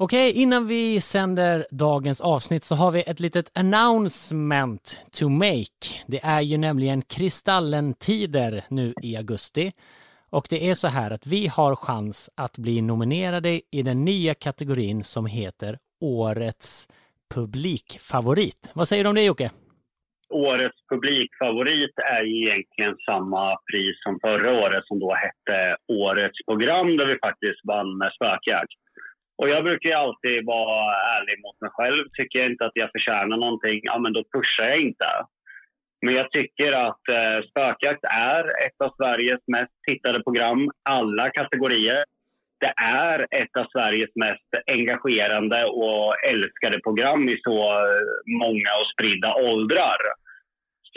Okej, innan vi sänder dagens avsnitt så har vi ett litet announcement to make. Det är ju nämligen Kristallentider nu i augusti. Och det är så här att vi har chans att bli nominerade i den nya kategorin som heter Årets publikfavorit. Vad säger du om det Jocke? Årets publikfavorit är ju egentligen samma pris som förra året som då hette Årets program där vi faktiskt vann med spökjakt. Och jag brukar ju alltid vara ärlig mot mig själv. Tycker jag inte att jag förtjänar någonting, ja men då pushar jag inte. Men jag tycker att eh, Spökjakt är ett av Sveriges mest tittade program, alla kategorier. Det är ett av Sveriges mest engagerande och älskade program i så eh, många och spridda åldrar.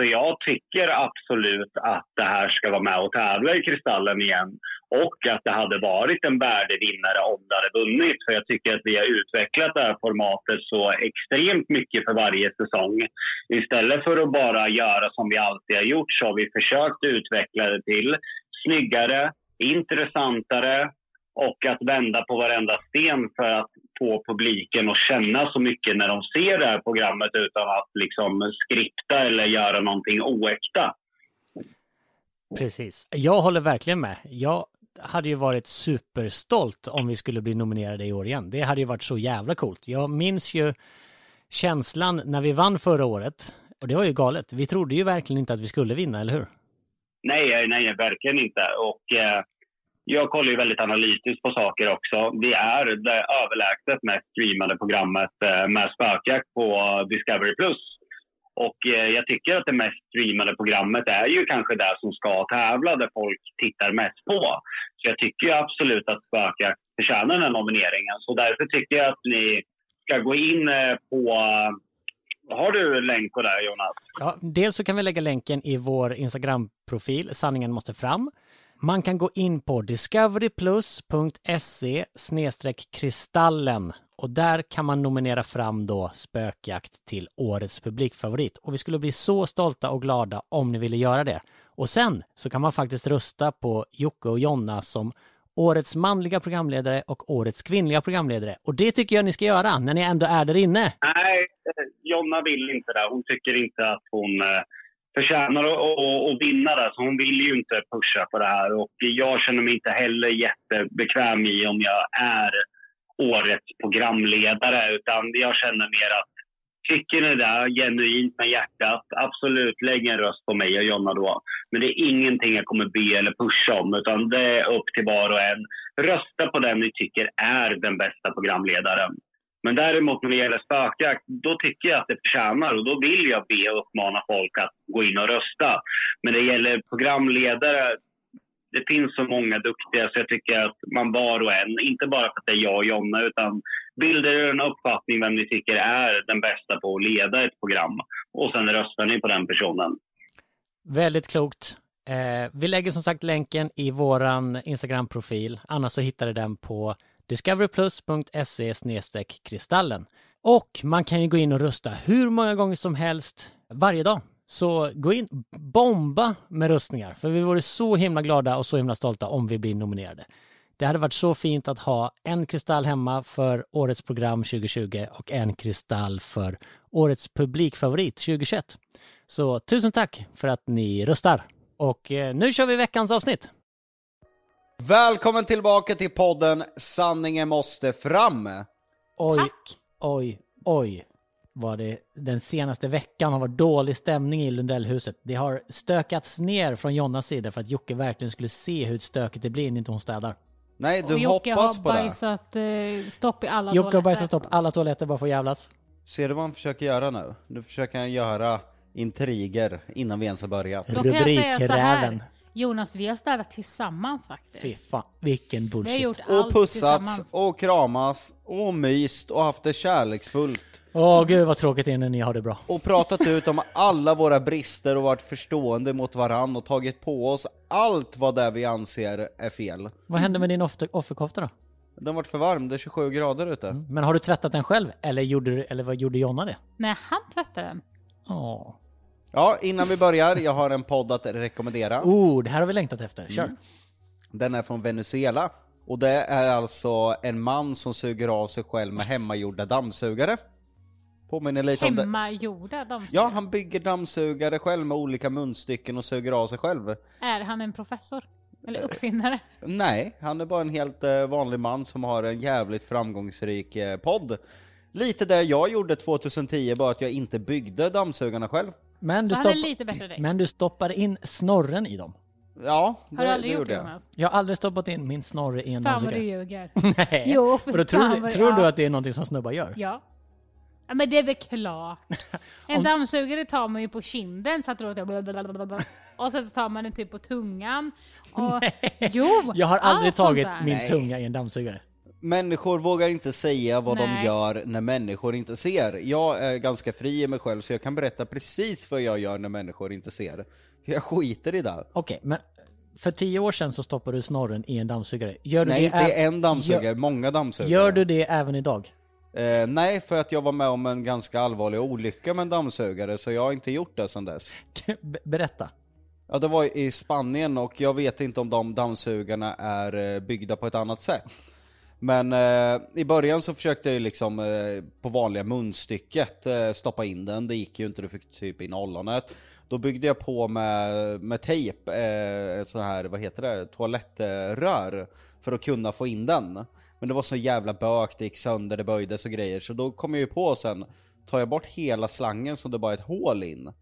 Så jag tycker absolut att det här ska vara med och tävla i Kristallen igen och att det hade varit en värdig vinnare om det hade vunnit. För jag tycker att vi har utvecklat det här formatet så extremt mycket för varje säsong. Istället för att bara göra som vi alltid har gjort så har vi försökt utveckla det till snyggare, intressantare och att vända på varenda sten för att få publiken att känna så mycket när de ser det här programmet utan att liksom skripta eller göra någonting oäkta. Precis. Jag håller verkligen med. Jag hade ju varit superstolt om vi skulle bli nominerade i år igen. Det hade ju varit så jävla coolt. Jag minns ju känslan när vi vann förra året. Och det var ju galet. Vi trodde ju verkligen inte att vi skulle vinna, eller hur? Nej, nej, verkligen inte. Och eh, jag kollar ju väldigt analytiskt på saker också. Vi är det överlägset mest streamade programmet eh, med spökjakt på Discovery+. Och eh, jag tycker att det mest streamade programmet är ju kanske det som ska tävla, där folk tittar mest på. Så jag tycker absolut att Spökjakt förtjänar den här nomineringen. Så därför tycker jag att ni ska gå in eh, på har du länk på det Jonas? Ja, dels så kan vi lägga länken i vår Instagram-profil, Sanningen måste fram. Man kan gå in på discoveryplus.se kristallen och där kan man nominera fram då spökjakt till årets publikfavorit. Och vi skulle bli så stolta och glada om ni ville göra det. Och sen så kan man faktiskt rösta på Jocke och Jonna som årets manliga programledare och årets kvinnliga programledare. Och det tycker jag ni ska göra när ni ändå är där inne. Nej, eh, Jonna vill inte det. Hon tycker inte att hon eh, förtjänar att, vinna det. Så hon vill ju inte pusha på det här. Och jag känner mig inte heller jättebekväm i om jag är årets programledare. Utan jag känner mer att tycker ni det genuint med hjärtat, absolut lägg en röst på mig och Jonna då. Men det är ingenting jag kommer be eller pusha om, utan det är upp till var och en. Rösta på den ni tycker är den bästa programledaren. Men däremot när det gäller spökjakt, då tycker jag att det förtjänar och då vill jag be och uppmana folk att gå in och rösta. Men det gäller programledare, det finns så många duktiga så jag tycker att man var och en, inte bara för att det är jag och Jonna, utan bilder en uppfattning vem ni tycker är den bästa på att leda ett program. Och sen röstar ni på den personen. Väldigt klokt. Eh, vi lägger som sagt länken i våran Instagram-profil. Annars så hittar du den på discoveryplus.se kristallen. Och man kan ju gå in och rösta hur många gånger som helst varje dag. Så gå in, bomba med röstningar, för vi vore så himla glada och så himla stolta om vi blir nominerade. Det hade varit så fint att ha en kristall hemma för årets program 2020 och en kristall för årets publikfavorit 2021. Så tusen tack för att ni röstar. Och eh, nu kör vi veckans avsnitt. Välkommen tillbaka till podden Sanningen måste fram. Oj, tack. oj, oj vad det den senaste veckan har varit dålig stämning i Lundellhuset. Det har stökats ner från Jonnas sida för att Jocke verkligen skulle se hur stökigt det blir när inte hon städar. Nej, du hoppas på det. Jocke har bajsat eh, stopp i alla Jocke toaletter. Jocke har bajsat stopp alla toaletter bara för att jävlas. Ser du vad han försöker göra nu? Nu försöker han göra intriger innan vi ens har börjat. Rubrikräven. Jonas, vi har städat tillsammans faktiskt. Fy fan, vilken bullshit. Vi har gjort allt och pussats och kramas och myst och haft det kärleksfullt. Åh gud vad tråkigt det är när ni har det bra. Och pratat ut om alla våra brister och varit förstående mot varann och tagit på oss allt vad det vi anser är fel. Vad hände med din offerkofta då? Den vart för varm, det är 27 grader ute. Mm. Men har du tvättat den själv? Eller gjorde, eller vad gjorde Jonna det? Nej, han tvättade den. Åh. Ja, innan vi börjar, jag har en podd att rekommendera. Oh, det här har vi längtat efter. Kör! Mm. Den är från Venezuela. Och det är alltså en man som suger av sig själv med hemmagjorda dammsugare. Påminner lite om det. Hemmagjorda dammsugare. Ja, han bygger dammsugare själv med olika munstycken och suger av sig själv. Är han en professor? Eller uppfinnare? Nej, han är bara en helt eh, vanlig man som har en jävligt framgångsrik eh, podd. Lite det jag gjorde 2010, bara att jag inte byggde dammsugarna själv. Men du, stopp... lite bättre än dig. Men du stoppade in snorren i dem. Ja, Har du aldrig gjort gjorde det jag. Jonas? Jag har aldrig stoppat in min snorre i en Fan vad du dammsugare. ljuger. Nej. Jo, för Och då tror, du- tror du att det är någonting som snubbar gör? Ja. ja. men det är väl klart. En Om- dammsugare tar man ju på kinden så att det låter blablabla. Och sen så tar man den typ på tungan. Och, jo! Jag har aldrig tagit min Nej. tunga i en dammsugare. Människor vågar inte säga vad de Nej. gör när människor inte ser. Jag är ganska fri i mig själv så jag kan berätta precis vad jag gör när människor inte ser. Jag skiter i det. Okej, men för tio år sedan så stoppade du snorren i en dammsugare. Gör du Nej, det inte ä- en dammsugare, Gör, många dammsugare. gör du det även idag? Eh, nej, för att jag var med om en ganska allvarlig olycka med en dammsugare, så jag har inte gjort det sedan dess. Be- Berätta. Ja, det var i Spanien och jag vet inte om de dammsugarna är eh, byggda på ett annat sätt. Men eh, i början så försökte jag ju liksom eh, på vanliga munstycket eh, stoppa in den, det gick ju inte, du fick typ in ollonet. Då byggde jag på med, med tejp, eh, ett sån här, vad heter det, toalettrör för att kunna få in den. Men det var så jävla bök, det gick sönder, det böjdes och grejer, så då kom jag ju på sen, tar jag bort hela slangen så det bara är ett hål in,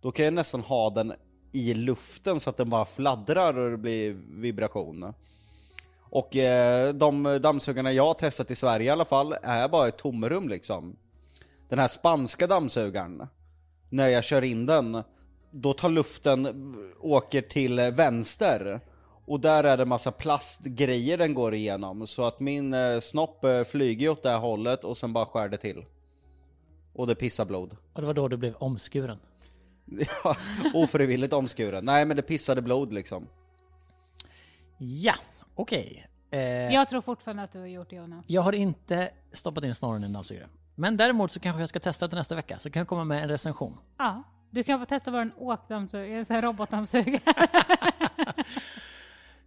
då kan jag nästan ha den i luften så att den bara fladdrar och det blir vibration. Och eh, de dammsugarna jag har testat i Sverige i alla fall är bara ett tomrum liksom. Den här spanska dammsugaren, när jag kör in den, då tar luften, åker till vänster. Och där är det massa plastgrejer den går igenom, så att min eh, snopp eh, flyger åt det här hållet och sen bara skär det till. Och det pissar blod. Och det var då du blev omskuren. Ja, ofrivilligt omskuren. Nej men det pissade blod liksom. Ja, okej. Eh, Jag tror fortfarande att du har gjort det Jonas. Jag har inte stoppat in snorren i en dammsugare. Men däremot så kanske jag ska testa till nästa vecka, så kan jag komma med en recension. Ja. Du kan få testa vår åkdammsugare, en sån här robotdammsugare.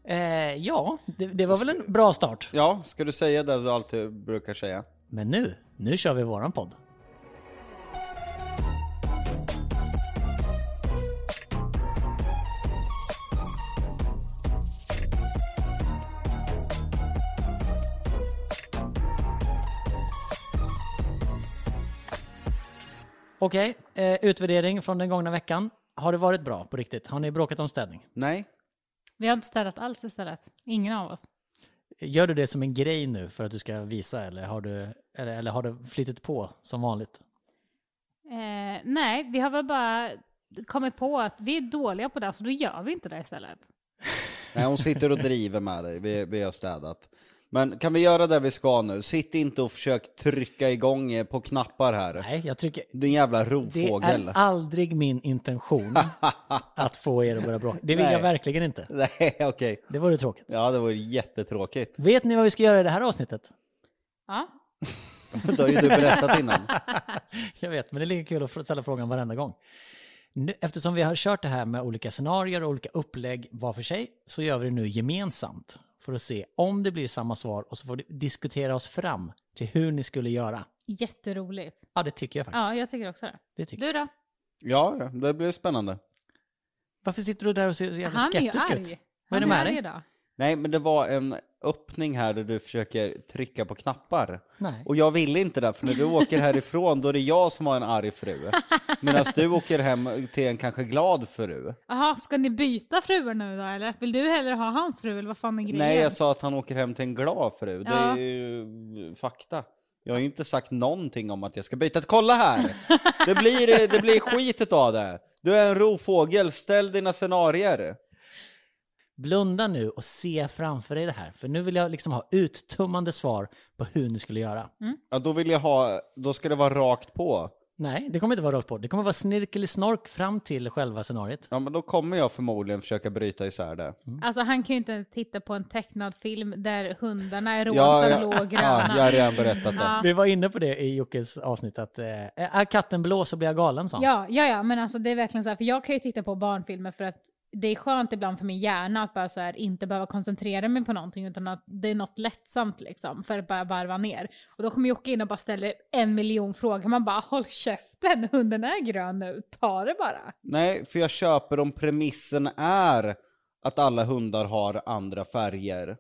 Eh, ja, det, det var väl en bra start. Ja, ska du säga det du alltid brukar säga? Men nu, nu kör vi våran podd. Okej, eh, utvärdering från den gångna veckan. Har det varit bra på riktigt? Har ni bråkat om städning? Nej? Vi har inte städat alls istället. Ingen av oss. Gör du det som en grej nu för att du ska visa eller har du, eller, eller har det flyttat på som vanligt? Eh, nej, vi har väl bara kommit på att vi är dåliga på det, så då gör vi inte det istället. Nej, hon sitter och driver med dig, vi, vi har städat. Men kan vi göra det vi ska nu? Sitt inte och försök trycka igång på knappar här. Nej, jag tycker Din jävla det rovfågel. är aldrig min intention att få er att börja bråka. Det vill Nej. jag verkligen inte. Nej, okej. Det vore tråkigt. Ja, det var ju jättetråkigt. Vet ni vad vi ska göra i det här avsnittet? Ja. Det har ju du berättat innan. Jag vet, men det är lika kul att ställa frågan varenda gång. Nu, eftersom vi har kört det här med olika scenarier och olika upplägg var för sig, så gör vi det nu gemensamt för att se om det blir samma svar och så får vi diskutera oss fram till hur ni skulle göra. Jätteroligt. Ja, det tycker jag faktiskt. Ja, jag tycker också det. det tycker. Du då? Ja, det blir spännande. Varför sitter du där och ser så jävla Han är ju skeptisk arg. ut? Vad är det Han med arg dig? Nej, men det var en öppning här där du försöker trycka på knappar. Nej. Och jag vill inte det, för när du åker härifrån då är det jag som har en arg fru. Medan du åker hem till en kanske glad fru. Jaha, ska ni byta fruar nu då eller? Vill du hellre ha hans fru eller vad fan är grejen? Nej, jag sa att han åker hem till en glad fru. Det Ja. är ju fakta. Jag har ju inte sagt någonting om att jag ska byta. Kolla här! Det blir, det blir skit av det. Du är en rovfågel, ställ dina scenarier. Blunda nu och se framför dig det här. För nu vill jag liksom ha uttömmande svar på hur ni skulle göra. Ja, då vill jag ha, då ska det vara rakt på. Nej, det kommer inte vara rakt på. Det kommer vara snirkelisnork fram till själva scenariet. Ja, men då kommer jag förmodligen försöka bryta isär det. Alltså han kan ju inte titta på en tecknad film där hundarna är rosa, Ja, ja, blå och ja, gröna. jag har redan berättat det. Ja. Vi var inne på det i Jockes avsnitt att eh, är katten blå så blir jag galen sa han. Ja, ja, ja, men alltså det är verkligen så här, för jag kan ju titta på barnfilmer för att det är skönt ibland för min hjärna att bara så här, inte behöva koncentrera mig på någonting utan att det är något lättsamt liksom för att bara varva ner. Och då kommer Jocke in och bara ställer en miljon frågor. Man bara håll käften, hunden är grön nu, ta det bara. Nej, för jag köper om premissen är att alla hundar har andra färger.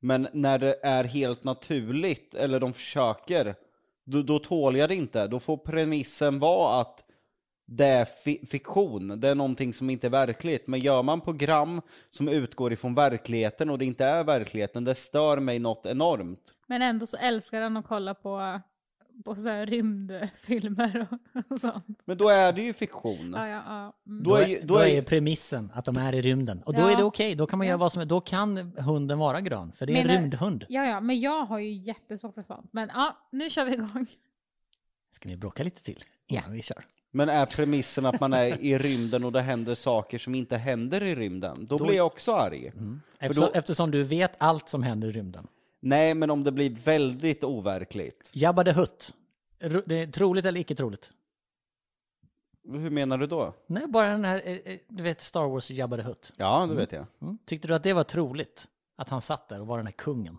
Men när det är helt naturligt, eller de försöker, då, då tål jag det inte. Då får premissen vara att det är fi- fiktion, det är någonting som inte är verkligt. Men gör man program som utgår ifrån verkligheten och det inte är verkligheten, det stör mig något enormt. Men ändå så älskar han att kolla på, på så här rymdfilmer och, och sånt. Men då är det ju fiktion. Ja, ja, ja. Mm. Då Då är är, ju- då då är- är premissen att de är i rymden. Och då Ja. är det okej, då kan man göra vad som helst. Då kan hunden vara grön, för det är en Men, eh, rymdhund. ja, ja, men jag har ju jättesvårt för sånt. Men ja, nu kör vi igång. Ska ni bråka lite till innan vi kör? Men är premissen att man är i rymden och det händer saker som inte händer i rymden, då, Då- blir jag också arg. Eftersom, då- eftersom du vet allt som händer i rymden. Nej, men om det blir väldigt overkligt. Jabba the Hutt. Det är troligt eller icke troligt? Hur menar du då? Nej, bara den här, eh, eh, du vet Star Wars Jabba the Hutt. Ja, det vet jag. Mm. Tyckte du att det var troligt? Att han satt där och var den här kungen?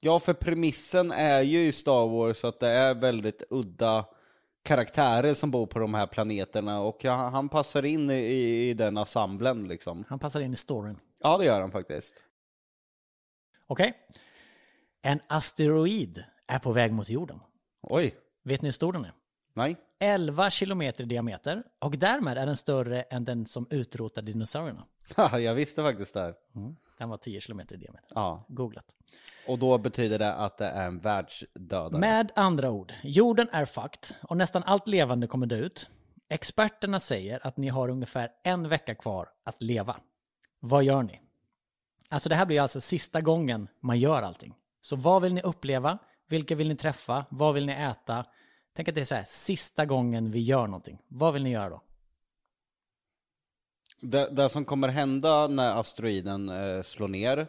Ja, för premissen är ju i Star Wars att det är väldigt udda karaktärer som bor på de här planeterna och ja, han passar in i, i den ensemblen liksom. Han passar in i storyn. Ja, det gör han faktiskt. Okej? En asteroid är på väg mot jorden. Oj, Vet ni hur stor den är? nej. 11 kilometer i diameter och därmed är den större än den som utrotade dinosaurierna. Haha, jag visste faktiskt det. här. Mm. Den var 10 kilometer i diameter. Ja, Googlat. och då betyder det att det är en världsdödare. Med andra ord, jorden är fucked och nästan allt levande kommer dö ut. Experterna säger att ni har ungefär en vecka kvar att leva. Vad gör ni? Alltså det här blir alltså sista gången man gör allting. Så vad vill ni uppleva? Vilka vill ni träffa? Vad vill ni äta? Tänk att det är så här, sista gången vi gör någonting. Vad vill ni göra då? Det, det som kommer hända när asteroiden eh, slår ner,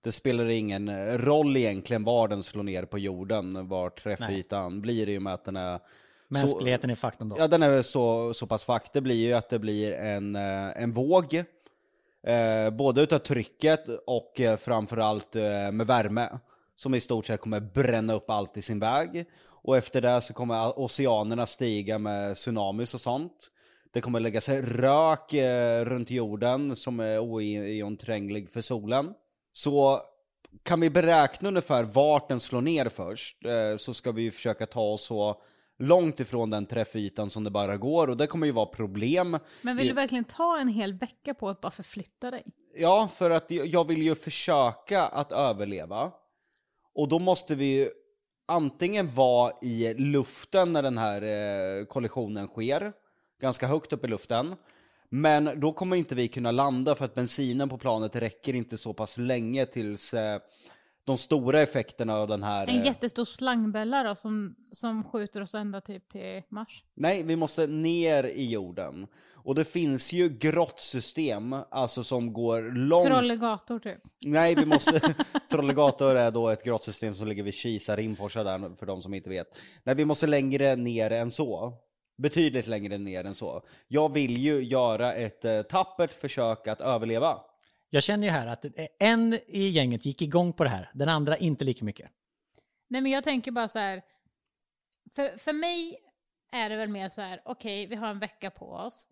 det spelar ingen eh, roll egentligen var den slår ner på jorden, var träffytan blir i och med att den är... Mänskligheten är fucked ändå. Så, ja, den är så, så pass fuck. Det blir ju att det blir en, eh, en våg, eh, både utav trycket och eh, framförallt eh, med värme, som i stort sett kommer bränna upp allt i sin väg. Och efter det så kommer oceanerna stiga med tsunamis och sånt. Det kommer lägga sig rök eh, runt jorden som är oigenomtränglig för solen. Så kan vi beräkna ungefär vart den slår ner först, eh, så ska vi försöka ta oss så långt ifrån den träffytan som det bara går och det kommer ju vara problem. Men vill du verkligen ta en hel vecka på att bara förflytta dig? Ja, för att jag jag vill ju försöka att överleva. Och då måste vi ju antingen vara i luften när den här eh, kollisionen sker, ganska högt upp i luften. Men då kommer inte vi kunna landa för att bensinen på planet räcker inte så pass länge tills eh, de stora effekterna av den här... En eh, jättestor slangbälla då som, som skjuter oss ända typ till Mars? Nej, vi måste ner i jorden. Och det finns ju grottsystem, alltså som går långt... Trollegator typ. Nej, vi måste... Trollegator är då ett grottsystem som ligger vid Kisa, Rimforsa där, för de som inte vet. Nej, vi måste längre ner än så. Betydligt längre ner än så. Jag vill ju göra ett eh, tappert försök att överleva. Jag känner ju här att en i gänget gick igång på det här, den andra inte lika mycket. Nej men jag tänker bara så här. För, för mig är det väl mer så här, okej vi har en vecka på oss.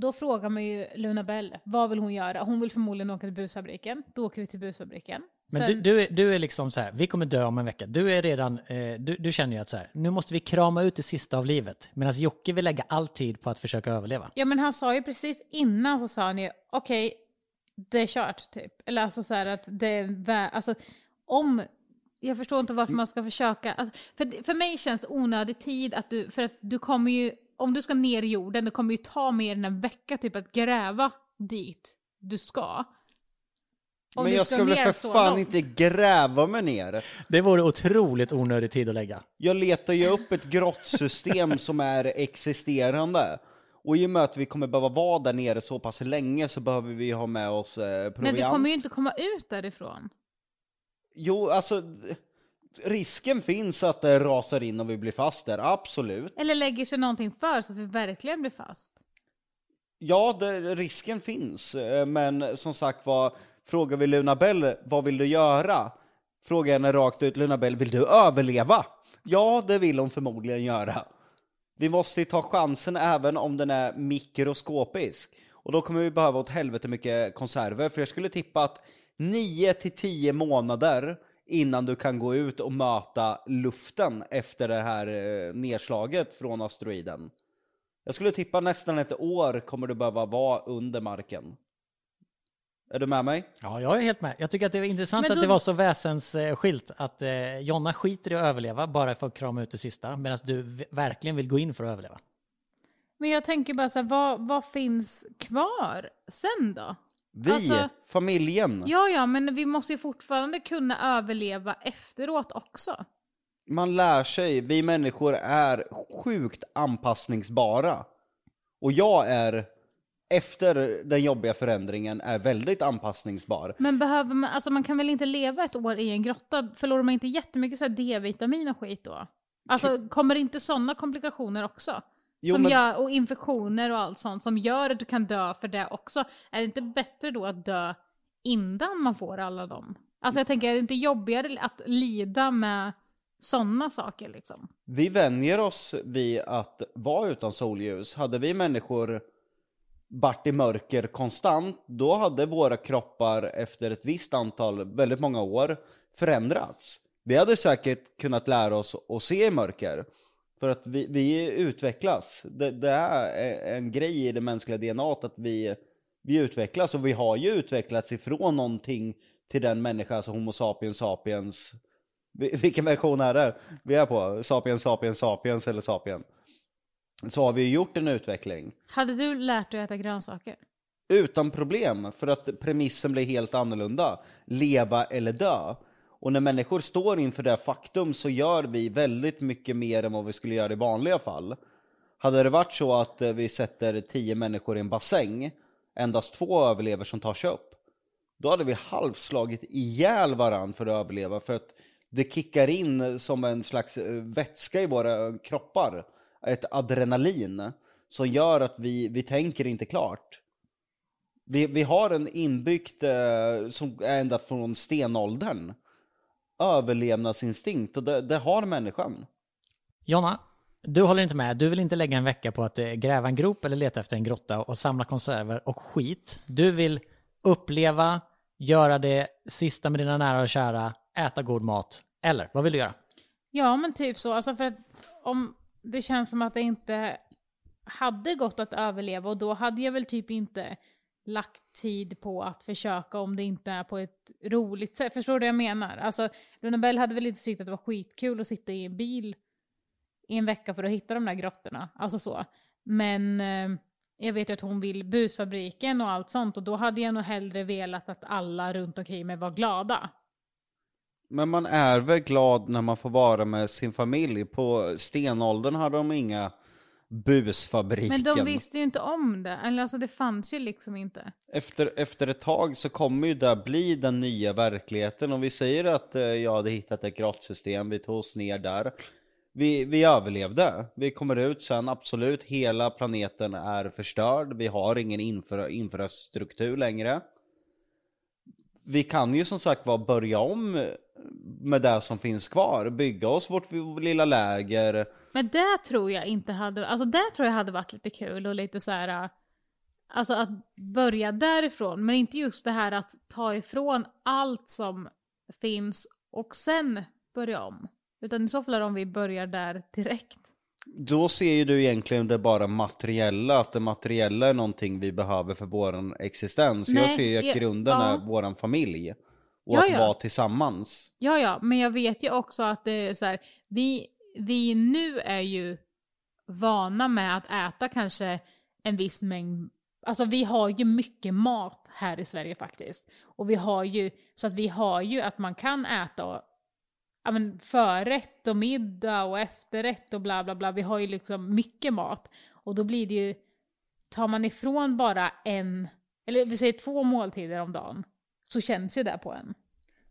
Då frågar man ju Luna Bell, vad vill hon göra? Hon vill förmodligen åka till busfabriken. Då åker vi till busfabriken. Men Sen- du, du, är, du är liksom så här, vi kommer dö om en vecka. Du är redan, eh, du, du känner ju att så här, nu måste vi krama ut det sista av livet. Medan Jocke vill lägga all tid på att försöka överleva. Ja men han sa ju precis innan så sa han ju, okej det är kört typ. Eller alltså så här att det är alltså om jag förstår inte varför man ska försöka. Alltså, för, för mig känns det onödig tid att du, för att du kommer ju, om du ska ner i jorden, det kommer ju ta mer än en vecka typ att gräva dit du ska. Om Men du jag ska ska väl för fan långt. inte gräva mig ner. Det vore otroligt onödig tid att lägga. Jag letar ju upp ett grottsystem som är existerande. Och i och med att vi kommer behöva vara där nere så pass länge så behöver vi ha med oss eh, proviant. Men vi kommer ju inte komma ut därifrån. Jo, alltså risken finns att det rasar in och vi blir fast där, absolut. Eller lägger sig någonting för så att vi verkligen blir fast. Ja, det, risken finns. eh, Men som sagt var, frågar vi Luna Bell, vad vill du göra? Frågar henne rakt ut, Luna Bell, vill du överleva? Ja, det vill hon förmodligen göra. Vi måste ta chansen även om den är mikroskopisk. Och då kommer vi behöva åt helvete mycket konserver, för jag skulle tippa att 9 till 10 månader innan du kan gå ut och möta luften efter det här eh, nedslaget från asteroiden. Jag skulle tippa nästan ett år kommer du behöva vara under marken. Är du med mig? Ja, jag är helt med. Jag tycker att det är intressant Men att då- det var så väsensskilt att eh, Jonna skiter i att överleva bara för att krama ut det sista, medan du verkligen vill gå in för att överleva. Men jag tänker bara så här, vad, vad finns kvar sen då? Vi, Alltså- familjen, Ja, ja, men vi måste ju fortfarande kunna överleva efteråt också. man lär sig, vi människor är sjukt anpassningsbara. Och jag är, efter den jobbiga förändringen, är väldigt anpassningsbar. Men behöver man, alltså man kan väl inte leva ett år i en grotta? Förlorar man inte jättemycket D-vitamin och skit då? Alltså kommer inte sådana komplikationer också? Jo, som men- gör, och infektioner och allt sånt som gör att du kan dö för det också. Är det inte bättre då att dö innan man får alla dem? Alltså jag tänker, är det inte jobbigare att lida med sådana saker liksom? Vi vänjer oss vid att vara utan solljus. Hade vi människor varit i mörker konstant, då hade våra kroppar efter ett visst antal, väldigt många år, förändrats. Vi hade säkert kunnat lära oss att se i mörker. För att vi, vi utvecklas. Det, det är en grej i det mänskliga DNA att vi, vi utvecklas. Och vi har ju utvecklats ifrån någonting till den människa, alltså Homo sapiens sapiens. Vi- Vilken version är det vi är på? Sapiens, sapiens, sapiens eller sapien? Så har vi ju gjort en utveckling. Hade du lärt dig att äta grönsaker? Utan problem, för att premissen blir helt annorlunda. Leva eller dö. Och när människor står inför det faktum så gör vi väldigt mycket mer än vad vi skulle göra i vanliga fall. Hade det varit så att eh, vi sätter tio människor i en bassäng, endast två överlever som tar sig upp, då hade vi halvslagit ihjäl varandra för att överleva. För att det kickar in som en slags eh, vätska i våra eh, kroppar, ett adrenalin, som gör att vi, vi tänker inte klart. Vi, vi har en inbyggt, eh, som är ända från stenåldern, överlevnadsinstinkt och det, det har människan. Jonna, du håller inte med. Du vill inte lägga en vecka på att eh, gräva en grop eller leta efter en grotta och samla konserver och skit. Du vill uppleva, göra det sista med dina nära och kära, äta god mat. Eller, vad vill du göra? Ja, men typ så. Alltså för att om det känns som att det inte hade gått att överleva och då hade jag väl typ inte lagt tid på att försöka om det inte är på ett roligt sätt. Förstår du vad jag menar? Alltså, Luna Bell hade väl inte tyckt att det var skitkul att sitta i en bil i en vecka för att hitta de där grottorna. Alltså så. Men eh, jag vet ju att hon vill busfabriken och allt sånt och då hade jag nog hellre velat att alla runt omkring mig var glada. Men man är väl glad när man får vara med sin familj. På stenåldern hade de inga busfabriken. Men de visste ju inte om det. Eller alltså det fanns ju liksom inte. efter, efter ett tag så kommer ju det bli den nya verkligheten. Om vi säger att eh, jag hade hittat ett grottsystem, vi tog oss ner där. Vi, vi överlevde. Vi kommer ut sen, absolut, hela planeten är förstörd. Vi har ingen infra, infrastruktur längre. Vi kan ju som sagt var börja om med det som finns kvar. Bygga oss vårt lilla läger. Men det tror jag inte hade, alltså det tror jag hade varit lite kul och lite så här. äh, Alltså att börja därifrån, men inte just det här att ta ifrån allt som finns och sen börja om. Utan i så fall är det om vi börjar där direkt. Då ser ju du egentligen det bara materiella, att det materiella är någonting vi behöver för vår existens. jag Nej, ser ju att jag- grunden ja. är vår familj. Och Ja, att ja. vara tillsammans. Ja, ja, men jag vet ju också att det är så här, vi, vi nu är ju vana med att äta kanske en viss mängd, alltså vi har ju mycket mat här i Sverige faktiskt. Och vi har ju, så att vi har ju att man kan äta och, ja, men förrätt och middag och efterrätt och bla bla bla. Vi har ju liksom mycket mat. Och då blir det ju, tar man ifrån bara en, eller vi säger två måltider om dagen, så känns ju det på en.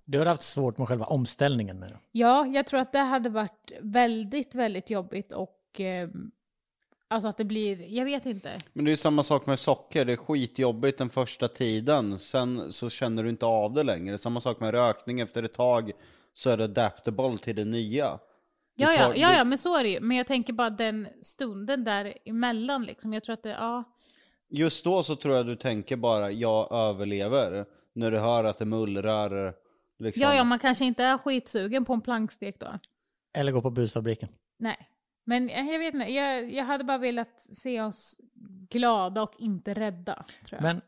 Du har haft svårt med själva omställningen med det. Ja, jag tror att det hade varit väldigt, väldigt jobbigt och eh, Alltså att det blir, jag vet inte. Men det är ju samma sak med socker, det är skitjobbigt den första tiden, sen så känner du inte av det längre. Samma sak med rökning, efter ett tag så är det adaptable till det nya. Det Ja, ja, ja, ja, men så är det ju. Men jag tänker bara den stunden där emellan liksom. Jag tror att det, ja. Just då så tror jag du tänker bara, jag överlever. När du hör att det mullrar. Liksom. Ja, ja, man kanske inte är skitsugen på en plankstek då. Eller gå på busfabriken. Nej. Men jag vet inte, jag, jag hade bara velat se oss glada och inte rädda. Tror jag. Men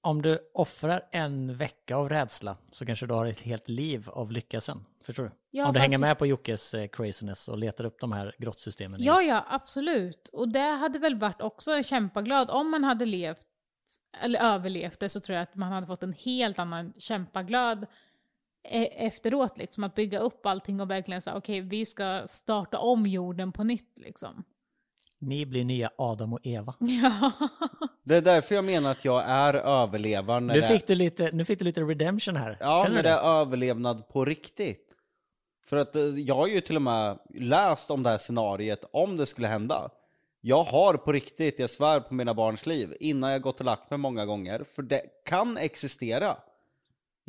om du offrar en vecka av rädsla så kanske du har ett helt liv av lycka sen. Förstår du? Ja, om du hänger med på Jockes eh, craziness och letar upp de här grottsystemen. Ja, ja, absolut. Och det hade väl varit också en kämpaglad, om man hade levt, eller överlevt det, så tror jag att man hade fått en helt annan kämpaglad e- efteråt, liksom att bygga upp allting och verkligen säga okej, vi ska starta om jorden på nytt liksom. Ni blir nya Adam och Eva. Ja, Det är därför jag menar att jag är överlevare. När Nu fick, du lite, nu fick du lite redemption här. Ja, Känner när du det det? är överlevnad på riktigt. För att eh, jag har ju till och med läst om det här scenariet, om det skulle hända. Jag har på riktigt, jag svär på mina barns liv, innan jag gått och lagt mig många gånger, för det kan existera.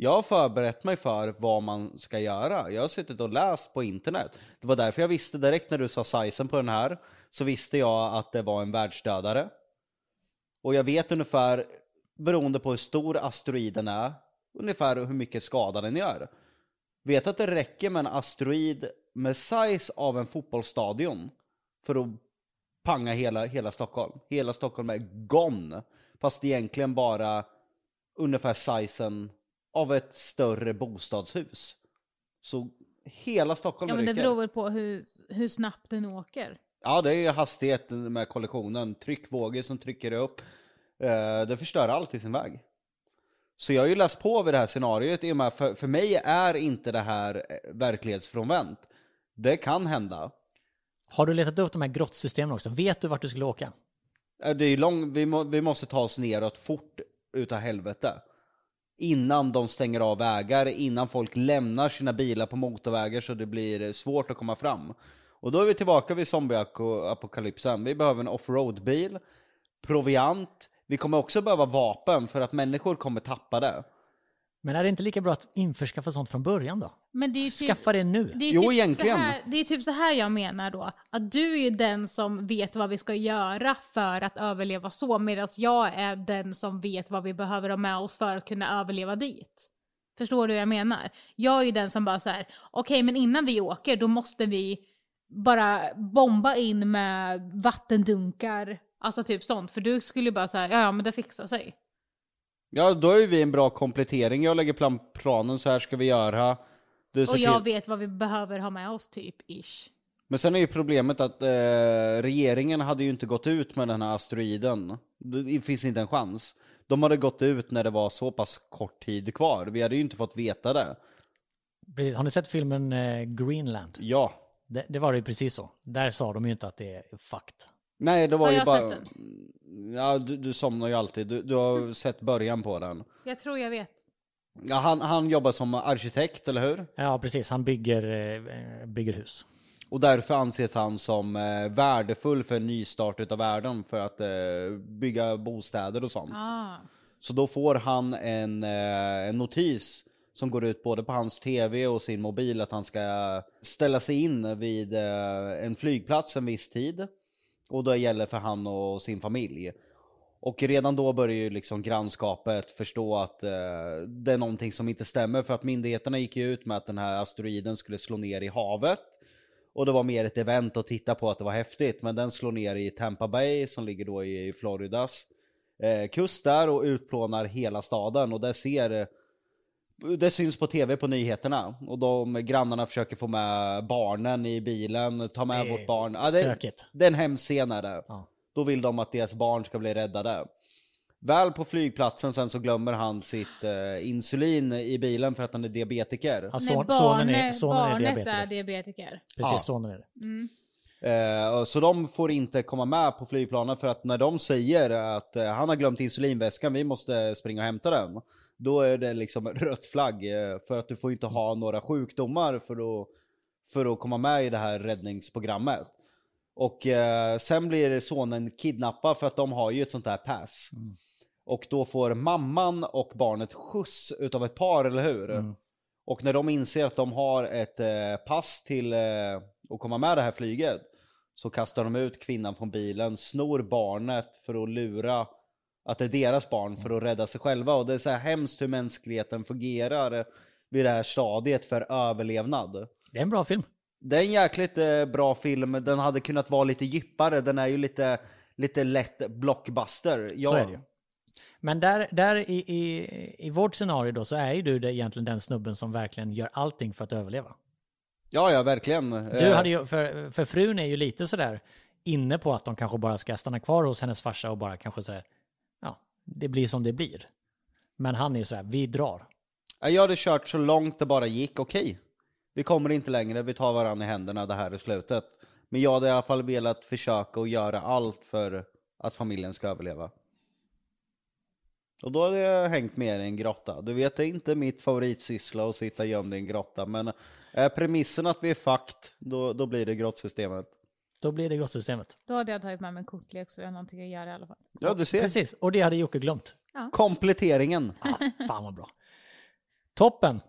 Jag har förberett mig för vad man ska göra. Jag har suttit och läst på internet. Det var därför jag visste direkt när du sa sizen på den här, så visste jag att det var en världsdödare. Och jag vet ungefär, beroende på hur stor asteroiden är, ungefär hur mycket skada den gör. Vet att det räcker med en asteroid med size av en fotbollsstadion för att panga hela, hela Stockholm. Hela Stockholm är gone. Fast egentligen bara ungefär sizen av ett större bostadshus. Så hela Stockholm ja men det beror väl på hur, hur snabbt den åker. Ja, det är ju hastigheten med kollektionen. Tryckvågor som trycker upp. Eh, det förstör allt i sin väg. Så jag har ju läst på vid det här scenariot i och med för, för mig är inte det här eh, verklighetsfrånvänt. Det kan hända. Har du letat upp de här grottsystemen också? Vet du vart du skulle åka? Eh, Det är ju lång, vi, må, vi måste ta oss neråt fort utav helvete. Innan de stänger av vägar, innan folk lämnar sina bilar på motorvägar så det blir svårt att komma fram. Och då är vi tillbaka vid zombieapokalypsen. Vi behöver en offroad-bil, proviant, vi kommer också behöva vapen för att människor kommer tappa det. Men är det inte lika bra att införskaffa sånt från början då? Men det är ju typ, Skaffa det nu. det är Jo, typ egentligen. Så här, det är typ så här jag menar då. Att du är ju den som vet vad vi ska göra för att överleva så, medan jag är den som vet vad vi behöver ha med oss för att kunna överleva dit. Förstår du vad jag menar? Jag är ju den som bara så här, okej men innan vi åker då måste vi bara bomba in med vattendunkar, alltså typ sånt. För du skulle ju bara säga, ja men det fixar sig. Ja, då är vi en bra komplettering. Jag lägger plan, planen, så här ska vi göra. Du Och jag till- vet vad vi behöver ha med oss typ, ish. Men sen är ju problemet att eh, regeringen hade ju inte gått ut med den här asteroiden. Det, det finns inte en chans. De hade gått ut när det var så pass kort tid kvar. Vi hade ju inte fått veta det. Precis. Har ni sett filmen eh, Greenland? Ja. Det, det var ju precis så. Där sa de ju inte att det är fucked. Nej, det var Har ju jag bara... sett Ja, du, du somnar ju alltid. Du, du har sett början på den. Jag tror jag vet. Ja, han, han jobbar som arkitekt, eller hur? Ja, precis. Han bygger, eh, bygger hus. Och därför anses han som eh, värdefull för en nystart utav världen för att eh, bygga bostäder och sånt. Ah. Så då får han en, eh, en notis som går ut både på hans tv och sin mobil att han ska ställa sig in vid eh, en flygplats en viss tid. Och då gäller för han och sin familj. Och redan då börjar ju liksom grannskapet förstå att eh, det är någonting som inte stämmer för att myndigheterna gick ju ut med att den här asteroiden skulle slå ner i havet. Och det var mer ett event att titta på att det var häftigt. Men den slår ner i Tampa Bay som ligger då i Floridas eh, kust där och utplånar hela staden. Och det ser eh, det syns på tv på nyheterna och de grannarna försöker få med barnen i bilen, ta med Det är vårt barn. Ja, det, stökigt. det är en hemsk scen är det. Ja. Då vill de att deras barn ska bli räddade. Väl på flygplatsen sen så glömmer han sitt eh, insulin i bilen för att han är diabetiker. Ja, Nej, son, barnet, sonen är, sonen är barnet diabetiker. är diabetiker. Precis, Ja. sonen är det. Mm. Eh, och så de får inte komma med på flygplanet för att när de säger att eh, han har glömt insulinväskan, vi måste springa och hämta den. Då är det liksom rött flagg eh, för att du får inte ha några sjukdomar för att, för att komma med i det här räddningsprogrammet. Och eh, sen blir sonen kidnappad för att de har ju ett sånt där pass. Och då får mamman och barnet skjuts utav ett par, eller hur? Mm. Och när de inser att de har ett eh, pass till eh, att komma med det här flyget så kastar de ut kvinnan från bilen, snor barnet för att lura att det är deras barn för att rädda sig själva. Och det är så här hemskt hur mänskligheten fungerar vid det här stadiet för överlevnad. Det är en bra film. Det är en jäkligt eh, bra film, den hade kunnat vara lite djupare, den är ju lite, lite lätt blockbuster. Ja, Så är det ju. Men där, där i, i, i vårt scenario då så är ju du egentligen den snubben som verkligen gör allting för att överleva. ja, ja verkligen. Du Eh, hade ju, för, för frun är ju lite sådär inne på att de kanske bara ska stanna kvar hos hennes farsa och bara kanske ja, det blir som det blir. Men han är ju sådär, vi drar. Jag hade kört så långt det bara gick, okej. Vi kommer inte längre, vi tar varandra i händerna, det här är slutet. Men jag hade i alla fall velat försöka och göra allt för att familjen ska överleva. Och då hade jag hängt med i en grotta. Du vet, det är inte mitt favoritsyssla att sitta gömd i en grotta, men är premissen att vi är fakt, då, då blir det grottsystemet. Då blir det grottsystemet. Då hade jag tagit med mig en kortlek så jag har någonting att göra i alla fall. Ja, du ser. Precis, och det hade Jocke glömt. Kompletteringen. Ah, fan vad bra. Toppen.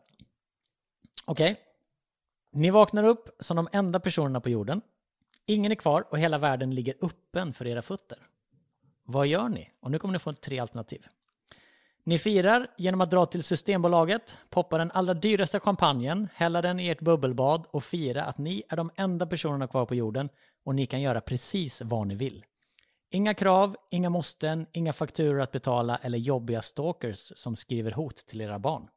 Okej. Ni vaknar upp som de enda personerna på jorden. Ingen är kvar och hela världen ligger öppen för era fötter. Vad gör ni? Och nu kommer ni få tre alternativ. Ni firar genom att dra till Systembolaget, poppa den allra dyraste champagnen, hälla den i ert bubbelbad och fira att ni är de enda personerna kvar på jorden och ni kan göra precis vad ni vill. Inga krav, inga måsten, inga fakturor att betala eller jobbiga stalkers som skriver hot till era barn.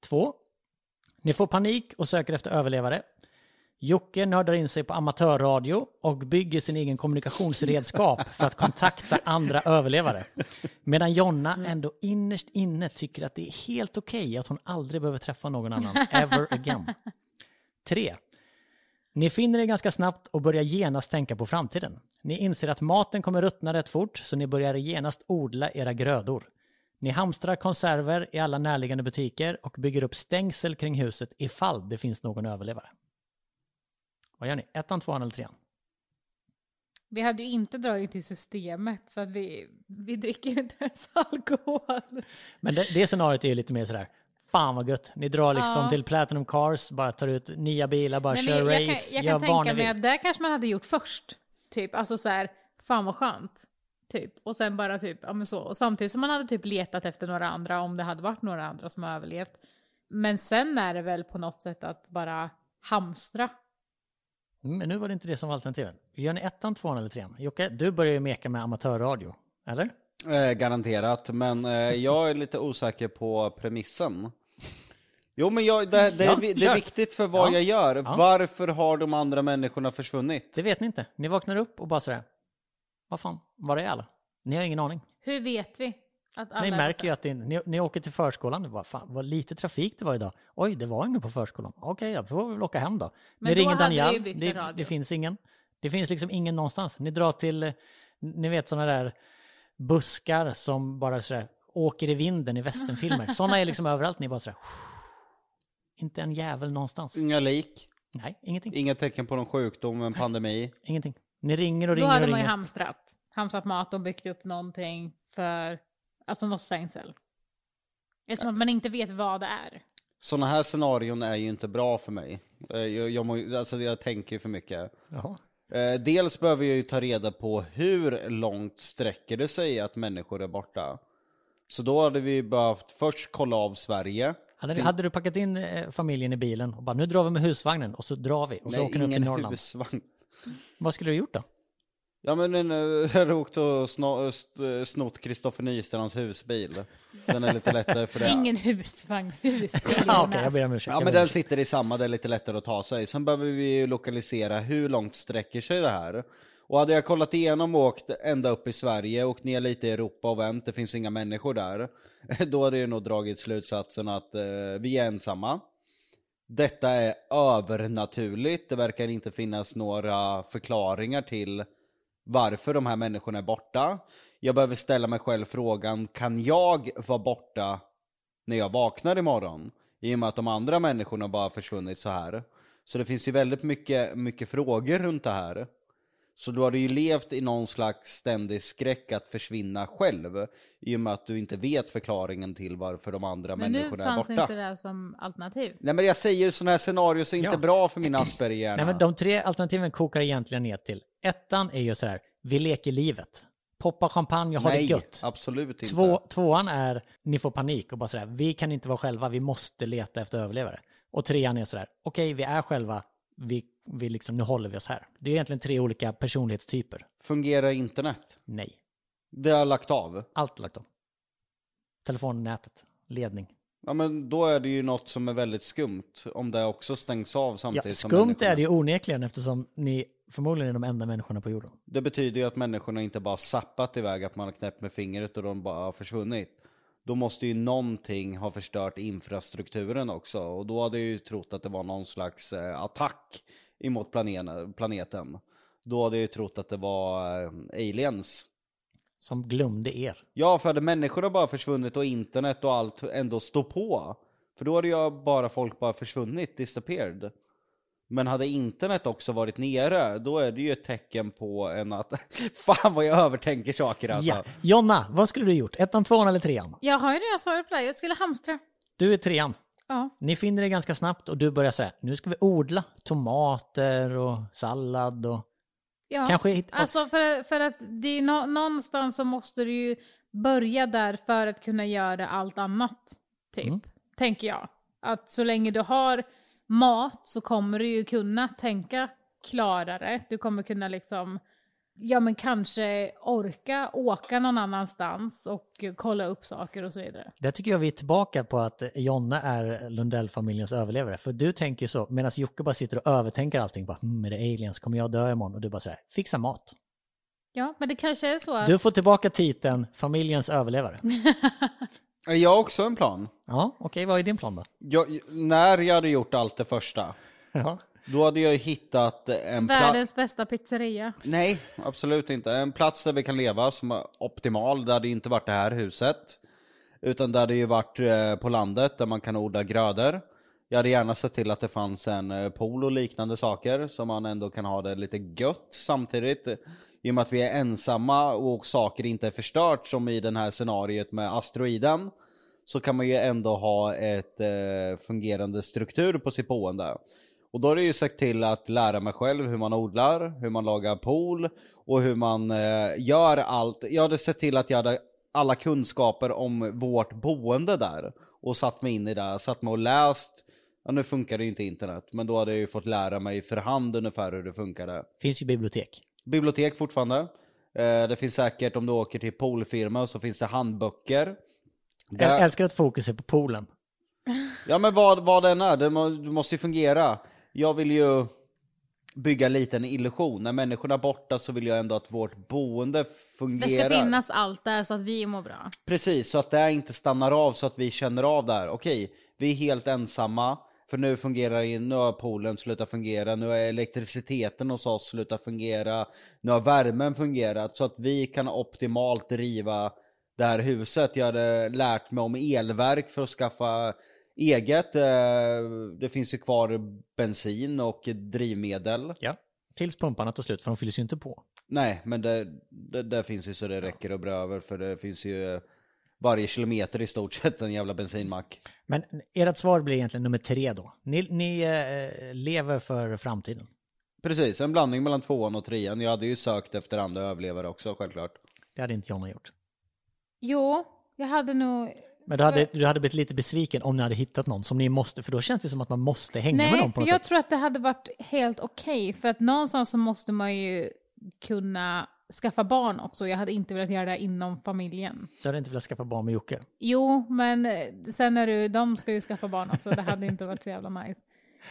2. Ni får panik och söker efter överlevare. Jocke nördar in sig på amatörradio och bygger sin egen kommunikationsredskap för att kontakta andra överlevare. Medan Jonna ändå innerst inne tycker att det är helt okej att hon aldrig behöver träffa någon annan ever again. 3. Ni finner er ganska snabbt och börjar genast tänka på framtiden. Ni inser att maten kommer ruttna rätt fort så ni börjar genast odla era grödor. Ni hamstrar konserver i alla närliggande butiker och bygger upp stängsel kring huset ifall det finns någon överlevare. Vad gör ni? Ettan, tvåan eller trean? Vi hade ju inte dragit till systemet för att vi, vi dricker ju inte ens alkohol. Men det, det scenariot är ju lite mer sådär, fan vad gött. Ni drar liksom Ja. till Platinum Cars, bara tar ut nya bilar, bara Nej, kör jag, race, kan, jag kan tänka mig att det kanske man hade gjort först. Typ, alltså så här, fan vad skönt. Typ. Och sen bara typ, ja men så. Och samtidigt som man hade typ letat efter några andra om det hade varit några andra som har överlevt. Men sen är det väl på något sätt att bara hamstra. Mm, Men nu var det inte det som var alternativen. Gör ni ettan, tvåan eller trean? Jocke, du börjar ju meka med amatörradio, eller? Eh, garanterat, men eh, jag är lite osäker på premissen. Jo men jag, det, det, Ja, är, vi- det kör. är viktigt för vad Ja. jag gör. Ja. Varför har de andra människorna försvunnit? Det vet ni inte. Ni vaknar upp och bara sådär, vad fan, var är alla? Ni har ingen aning. Hur vet vi att alla Ni är märker ju att det, ni, ni åker till förskolan, det var, fan, vad lite trafik det var idag. Oj, det var ingen på förskolan. Okej, jag får väl åka hem då. Men ni då ringer det Daniel, det, det finns ingen. Det finns liksom ingen någonstans. Ni drar till, ni vet sådana där buskar som bara sådär åker i vinden i västernfilmer. Sådana är liksom överallt, ni bara sådär. Inte en jävel någonstans. Inga lik, Nej, ingenting. inga tecken på någon sjukdom, en pandemi. Ingenting. Ni ringer och Då ringer hade och man ju hamstrat. Hamstrat mat och byggt upp någonting för, alltså något stängsel. Eftersom att man inte vet vad det är. Sådana här scenarion är ju inte bra för mig. Eh, Jag, jag, alltså jag tänker ju för mycket. Jaha. Eh, dels behöver jag ju ta reda på hur långt sträcker det sig att människor är borta. Så då hade vi behövt först kolla av Sverige. Hade, hade du packat in eh, familjen i bilen och bara nu drar vi med husvagnen och så drar vi och så åker ni upp till Norrland. husvagn. Vad skulle du gjort då? Ja men eh, jag hade åkt och st- snott Kristoffer Nystrands husbil. Den är lite lättare för det. Ingen husvagn, husbil. Ja, Okej, jag ber om ursäkt. Ja men den sitter i samma, det är lite lättare att ta sig. Sen behöver vi ju lokalisera hur långt sträcker sig det här. Och hade jag kollat igenom och åkt ända upp i Sverige, åkt ner lite i Europa och vänt, det finns inga människor där. Då hade jag nog dragit slutsatsen att eh, vi är ensamma. Detta är övernaturligt, det verkar inte finnas några förklaringar till varför de här människorna är borta. Jag behöver ställa mig själv frågan, kan jag vara borta när jag vaknar imorgon? I och med att de andra människorna bara försvunnit så här. Så det finns ju väldigt mycket, mycket frågor runt det här. Så du hade ju levt i någon slags ständig skräck att försvinna själv. I och med att du inte vet förklaringen till varför de andra Men nu människorna är fanns borta. inte det här som alternativ. Nej men jag säger sådana här scenarier är inte Ja. bra för min Asperger Nej, men de tre alternativen kokar egentligen ner till. Ettan är ju så här, vi leker livet. Poppa champagne och ha det Nej, gött. absolut inte. Två, tvåan är, ni får panik och bara sådär, vi kan inte vara själva, vi måste leta efter överlevare. Och trean är sådär, okej vi är själva, vi, vi liksom, nu håller vi oss här. Det är egentligen tre olika personlighetstyper. Fungerar internet? Nej, Det har lagt av. allt lagt om. Telefonnätet, ledning. Ja men då är det ju något som är väldigt skumt. Om det också stängs av Ja, samtidigt som skumt är det ju onekligen eftersom ni förmodligen är de enda människorna på jorden. Det betyder ju att människorna inte bara zappat iväg, att man har knäppt med fingret och de bara har försvunnit. Då måste ju någonting ha förstört infrastrukturen också. Och då hade jag ju trott att det var någon slags eh, attack emot planeten. Då hade jag ju trott att det var eh, aliens. Som glömde er. Ja, för hade människorna bara försvunnit och internet och allt ändå stå på. För då hade ju bara folk bara försvunnit, disappeared. Men hade internet också varit nere, då är det ju ett tecken på en att... Fan vad jag övertänker saker alltså. Ja. Jonna, vad skulle du gjort? Ettan, tvåan eller trean? Jag har ju redan svarat på det. Jag skulle hamstra. Du är trean. Ja. Ni finner det ganska snabbt och du börjar säga, nu ska vi odla tomater och sallad och ja. kanske hitta... Alltså för, för att det är nå- någonstans så måste du ju börja där för att kunna göra allt annat. Typ. Mm. Tänker jag. Att så länge du har mat så kommer du ju kunna tänka klarare. Du kommer kunna liksom, ja men kanske orka åka någon annanstans och kolla upp saker och så vidare. Där tycker jag vi är tillbaka på att Jonna är Lundell-familjens överlevare. För du tänker ju så, medan Jocke bara sitter och övertänker allting. Bara, hmm, är det aliens? Kommer jag dö imorgon? Och du bara säger, fixa mat. Ja, men det kanske är så att... Du får tillbaka titeln familjens överlevare. Jag har också en plan. Ja, okej, vad är din plan då? Jag, när jag hade gjort allt det första, Ja. då hade jag hittat en plats... Världens bästa pizzeria. Nej, absolut inte. En plats där vi kan leva som är optimal. Det hade ju inte varit det här huset. Utan det hade ju varit eh, på landet där man kan odla grödor. Jag hade gärna sett till att det fanns en eh, pool och liknande saker. Så man ändå kan ha det lite gött samtidigt. I och med att vi är ensamma och saker inte är förstört som i den här scenariet med asteroiden. Så kan man ju ändå ha ett eh, fungerande struktur på sitt boende. Och då har det ju sagt till att lära mig själv hur man odlar, hur man lagar pool och hur man eh, gör allt. Jag hade sett till att jag hade alla kunskaper om vårt boende där och satt mig in i det, satt mig och läst. Ja, nu funkar det ju inte internet, men då hade jag ju fått lära mig för hand ungefär hur det funkade. Finns ju bibliotek. Bibliotek fortfarande. Eh, det finns säkert, om du åker till poolfirma så finns det handböcker. Där- Jag älskar att fokus är på poolen. Ja men vad, vad den är, det må, det måste ju fungera. Jag vill ju bygga lite en illusion. När människorna är borta så vill jag ändå att vårt boende Det fungerar. ska finnas allt där så att vi mår bra. Precis, så att det inte stannar av så att vi känner av det här. Okej, vi är helt ensamma. För nu fungerar in, nu har poolen slutat fungera, nu har elektriciteten hos oss slutat fungera, nu har värmen fungerat så att vi kan optimalt driva det här huset. Jag hade lärt mig om elverk för att skaffa eget. Eh, Det finns ju kvar bensin och drivmedel. Ja. Tills pumparna tar slut, för de fylls ju inte på. Nej, men det, det, det finns ju så det räcker och bra över för det finns ju varje kilometer i stort sett en jävla bensinmack. Men ert svar blir egentligen nummer tre då. Ni, ni eh, lever för framtiden. Precis, en blandning mellan tvåan och trean. Jag hade ju sökt efter andra överlevare också självklart. Det hade inte Jonna gjort. Jo, jag hade nog... Men du hade, du hade blivit lite besviken om ni hade hittat någon som ni måste, för då känns det som att man måste hänga med Nej, dem på för något jag sätt. tror att det hade varit helt okej. för att någonstans så måste man ju kunna skaffa barn också. Jag hade inte velat göra det inom familjen. Du hade inte velat skaffa barn med Jocke. Jo, men eh, sen är du, de ska ju skaffa barn också. Det hade inte varit så jävla nice.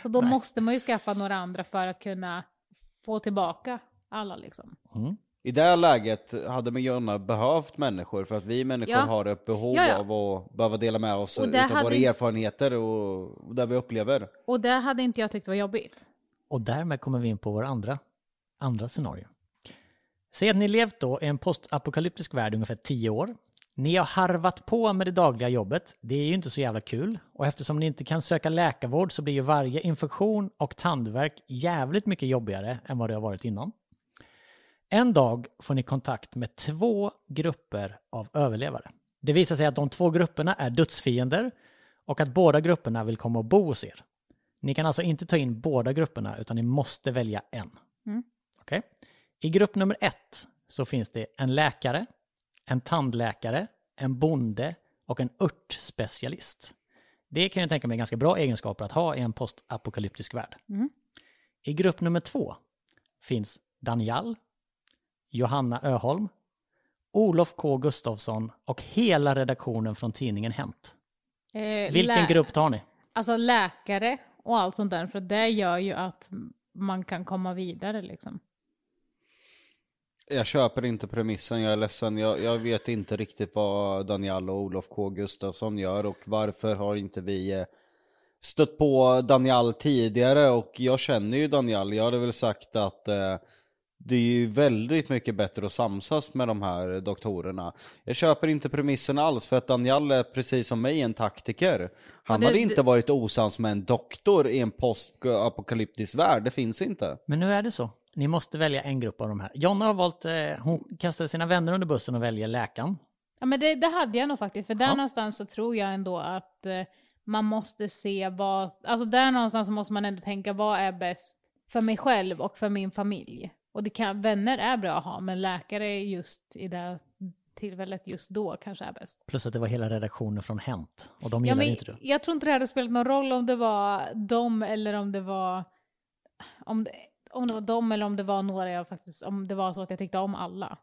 Så då Nej. måste man ju skaffa några andra för att kunna få tillbaka alla liksom. Mm. I det här läget hade man gärna behövt människor för att vi människor Ja. har ett behov Ja, ja. av att behöva dela med oss hade våra erfarenheter och och det vi upplever. Och det hade inte jag tyckt var jobbigt. Och därmed kommer vi in på vår andra, andra scenario. Säg att ni levt då i en postapokalyptisk värld ungefär 10 år. Ni har harvat på med det dagliga jobbet. Det är ju inte så jävla kul. Och eftersom ni inte kan söka läkarvård så blir ju varje infektion och tandvärk jävligt mycket jobbigare än vad det har varit innan. En dag får ni kontakt med två grupper av överlevare. Det visar sig att de två grupperna är dödsfiender och att båda grupperna vill komma och bo hos er. Ni kan alltså inte ta in båda grupperna utan ni måste välja en. Mm. Okej? I grupp nummer ett så finns det en läkare, en tandläkare, en bonde och en örtspecialist. Det kan jag tänka mig är ganska bra egenskaper att ha i en postapokalyptisk värld. Mm. I grupp nummer två finns Daniel, Johanna Öholm, Olof K Gustafsson och hela redaktionen från tidningen Hänt. Eh, Vilken grupp tar ni? Alltså läkare och allt sånt där, för det gör ju att man kan komma vidare liksom. Jag köper inte premissen, jag är ledsen. Jag, jag vet inte riktigt vad Daniel och Olof K Gustafsson gör och varför har inte vi eh, stött på Daniel tidigare och jag känner ju Daniel. Jag hade väl sagt att eh, det är ju väldigt mycket bättre att samsas med de här doktorerna. Jag köper inte premissen alls för att Daniel är precis som mig en taktiker. Han det- hade det- inte varit osams med en doktor i en postapokalyptisk värld, det finns inte. Men nu är det så. Ni måste välja en grupp av de här. Jonna har valt, eh, hon kastade sina vänner under bussen och väljer läkaren. Ja men det, det hade jag nog faktiskt, för där Ja. någonstans så tror jag ändå att eh, man måste se vad, alltså där någonstans måste man ändå tänka vad är bäst för mig själv och för min familj. Och det kan, vänner är bra att ha, men läkare just i det tillfället just då kanske är bäst. Plus att det var hela redaktionen från Hänt. Och de Ja, gillade men inte du. jag tror inte det hade spelat någon roll om det var dem eller om det var om det, om det var dem eller om det var några jag faktiskt, om det var så att jag tyckte om alla.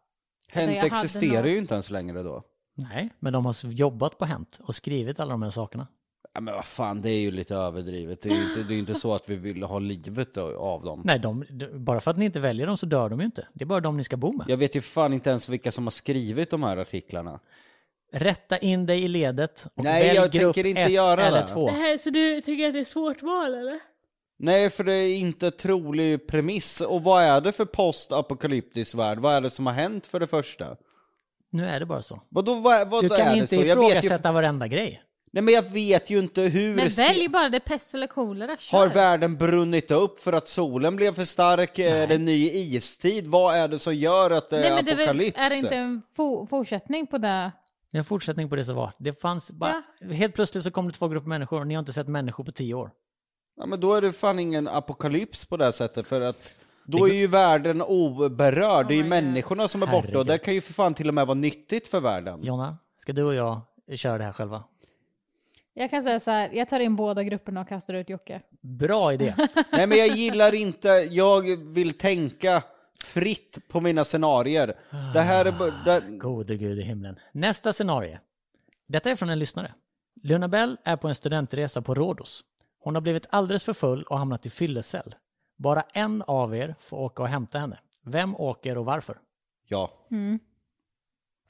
Hänt jag hade existerar nog- ju inte ens längre då. Nej, men de har jobbat på Hänt och skrivit alla de här sakerna. Ja men vad fan, det är ju lite överdrivet. Det är ju inte, det är inte så att vi vill ha livet av dem. Nej, de, bara för att ni inte väljer dem så dör de ju inte. Det är bara de ni ska bo med. Jag vet ju fan inte ens vilka som har skrivit de här artiklarna. Rätta in dig i ledet och Nej, välj jag grupp tänker inte ett göra eller det. två. så du tycker att det är svårt val eller? Nej, för det är inte trolig premiss. Och vad är det för postapokalyptisk värld? Vad är det som har hänt för det första? Nu är det bara så. Vadå, vad, vad Du är kan det inte så? Jag vet ju, ifrågasätta varenda grej. nej men jag vet ju inte hur... Men välj bara det pest eller kolera. Har världen brunnit upp för att solen blev för stark? Är det ny istid? Vad är det som gör att det Nej är men det är, väl, apokalyps? är det inte en fo- fortsättning på det? Det är en fortsättning på det som var. Det fanns bara... Helt plötsligt så kom det två grupper människor och ni har inte sett människor på tio år. Ja men då är det fan ingen apokalyps på det här sättet för att då är ju världen oberörd, det är ju Oh my God. människorna som är borta och Herregud. det kan ju för fan till och med vara nyttigt för världen. Jonna, ska du och jag köra det här själva? Jag kan säga så här, jag tar in båda grupperna och kastar ut Jocke. Bra idé. Nej men jag gillar inte, jag vill tänka fritt på mina scenarier. Det här är bara- det, Gode gud i himlen. Nästa scenario. Detta är från en lyssnare. Luna Bell är på en studentresa på Rhodos. Hon har blivit alldeles för full och hamnat i fyllecell. Bara en av er får åka och hämta henne. Vem åker och varför? ja.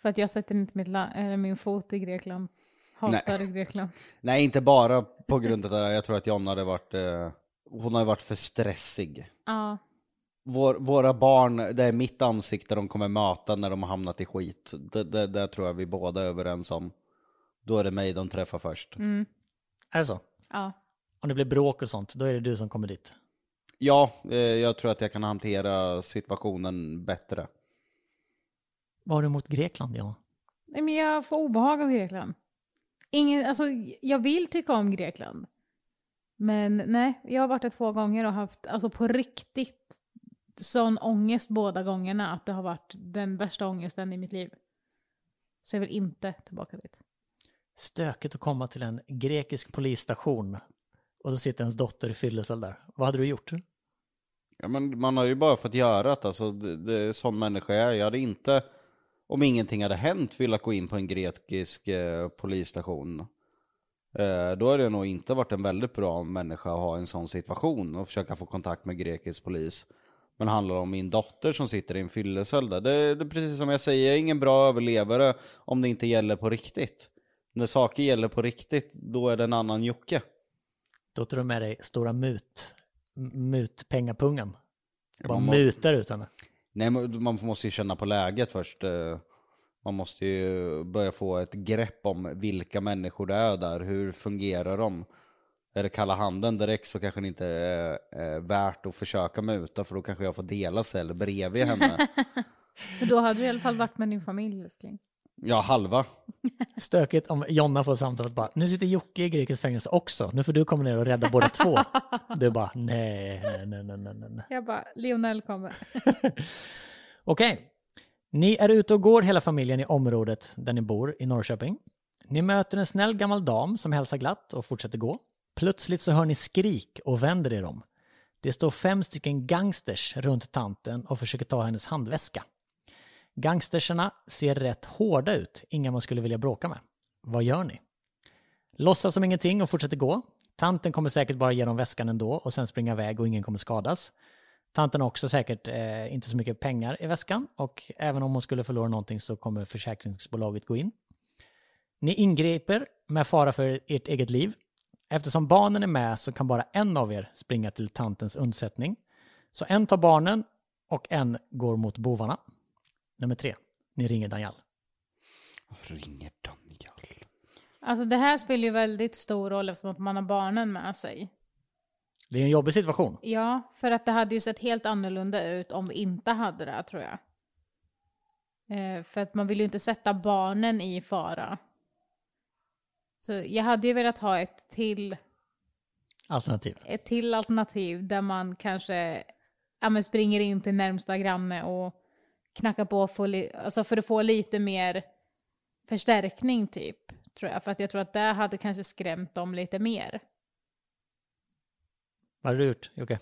För att jag sätter inte mitt eller min fot i Grekland. Hatar Grekland. Nej inte bara på grund av det jag tror att Jonna hade varit, eh, hon har ju varit för stressig. Ja. Vår, våra barn, det är mitt ansikte de kommer möta när de har hamnat i skit. Det, det, det tror jag vi båda är överens om. Då är det mig de träffar först. Är det så? ja. Om det blir bråk och sånt, då är det du som kommer dit. Ja, eh, jag tror att jag kan hantera situationen bättre. Vad har du emot Grekland, Jonna? Nej, men jag får obehag av Grekland. Ingen, alltså, jag vill tycka om Grekland. Men nej, jag har varit där två gånger och haft alltså, på riktigt sån ångest båda gångerna att det har varit den värsta ångesten i mitt liv. Så jag vill inte tillbaka dit. Stökigt att komma till en grekisk polisstation och så sitter ens dotter i fyllecell där. Vad hade du gjort? Ja, men man har ju bara fått göra det, alltså, det, det är sån människa jag är. Jag hade inte, om ingenting hade hänt, velat gå in på en grekisk eh, polisstation. Eh, då hade jag nog inte varit en väldigt bra människa att ha en sån situation och försöka få kontakt med grekisk polis. Men handlar det om min dotter som sitter i en fyllecell där, det, det är precis som jag säger, jag är ingen bra överlevare om det inte gäller på riktigt. När saker gäller på riktigt, då är det en annan Jocke. Då tar du med dig stora mut, mutpengapungen. Bara man må- mutar ut henne. Nej, man måste ju känna på läget först. eh. Man måste ju börja få ett grepp om vilka människor det är där, hur fungerar de? eller kalla handen direkt så kanske det inte är, är värt att försöka muta för då kanske jag får dela cell bredvid henne. Men då hade du i alla fall varit med din familj älskling. Ja, halva. Stökigt om Jonna får samtalet bara, nu sitter Jocke i grekiskt fängelse också, nu får du komma ner och rädda båda två. Du bara, nej, nej, nej, nej, nej, nej. Jag bara, Lionel kommer. Okej. Ni är ute och går hela familjen i området där ni bor i Norrköping. Ni möter en snäll gammal dam som hälsar glatt och fortsätter gå. Plötsligt så hör ni skrik och vänder er om. Det står fem stycken gangsters runt tanten och försöker ta hennes handväska. Gangsterserna ser rätt hårda ut, inga man skulle vilja bråka med. Vad gör ni? Låtsas som ingenting och fortsätter gå. Tanten kommer säkert bara ge dem väskan ändå och sen springa iväg och ingen kommer skadas. Tanten har också säkert eh, inte så mycket pengar i väskan och även om hon skulle förlora någonting så kommer försäkringsbolaget gå in. Ni ingriper med fara för ert eget liv. Eftersom barnen är med så kan bara en av er springa till tantens undsättning. Så en tar barnen och en går mot bovarna. Nummer tre, ni ringer Daniel. Ringer Daniel. Alltså det här spelar ju väldigt stor roll eftersom att man har barnen med sig. Det är en jobbig situation. Ja, för att det hade ju sett helt annorlunda ut om vi inte hade det, tror jag. Eh, för att man vill ju inte sätta barnen i fara. Så jag hade ju velat ha ett till, Alternativ. ett till alternativ där man kanske ja, men springer in till närmsta granne och knackar på för, alltså för att få lite mer förstärkning typ. Tror jag. För att jag tror att det hade kanske skrämt dem lite mer. Vad har du gjort Jocke?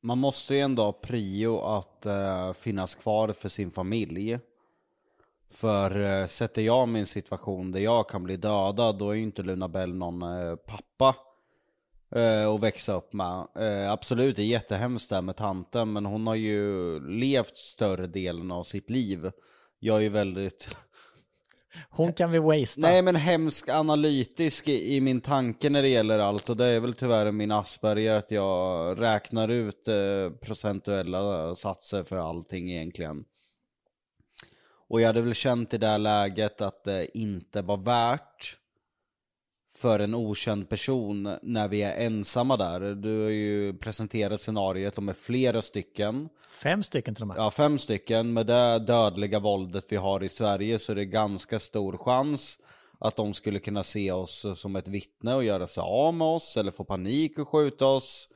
Man måste ju ändå ha prio att eh, finnas kvar för sin familj. För uh, sätter jag min situation där jag kan bli dödad, då är ju inte Luna Bell någon eh, pappa uh, att växa upp med. Eh, absolut, det är jättehemskt där med tanten, men hon har ju levt större delen av sitt liv. Jag är ju väldigt Hon kan vi wastea. Nej men hemsk analytisk i, i min tanke när det gäller allt och det är väl tyvärr min Asperger att jag räknar ut eh, procentuella satser för allting egentligen. Och jag hade väl känt i det här läget att det inte var värt för en okänd person när vi är ensamma där. Du har ju presenterat scenariet, de är flera stycken. Fem stycken till och med. Ja, fem stycken. Med det dödliga våldet vi har i Sverige så är det ganska stor chans att de skulle kunna se oss som ett vittne och göra sig av med oss eller få panik och skjuta oss.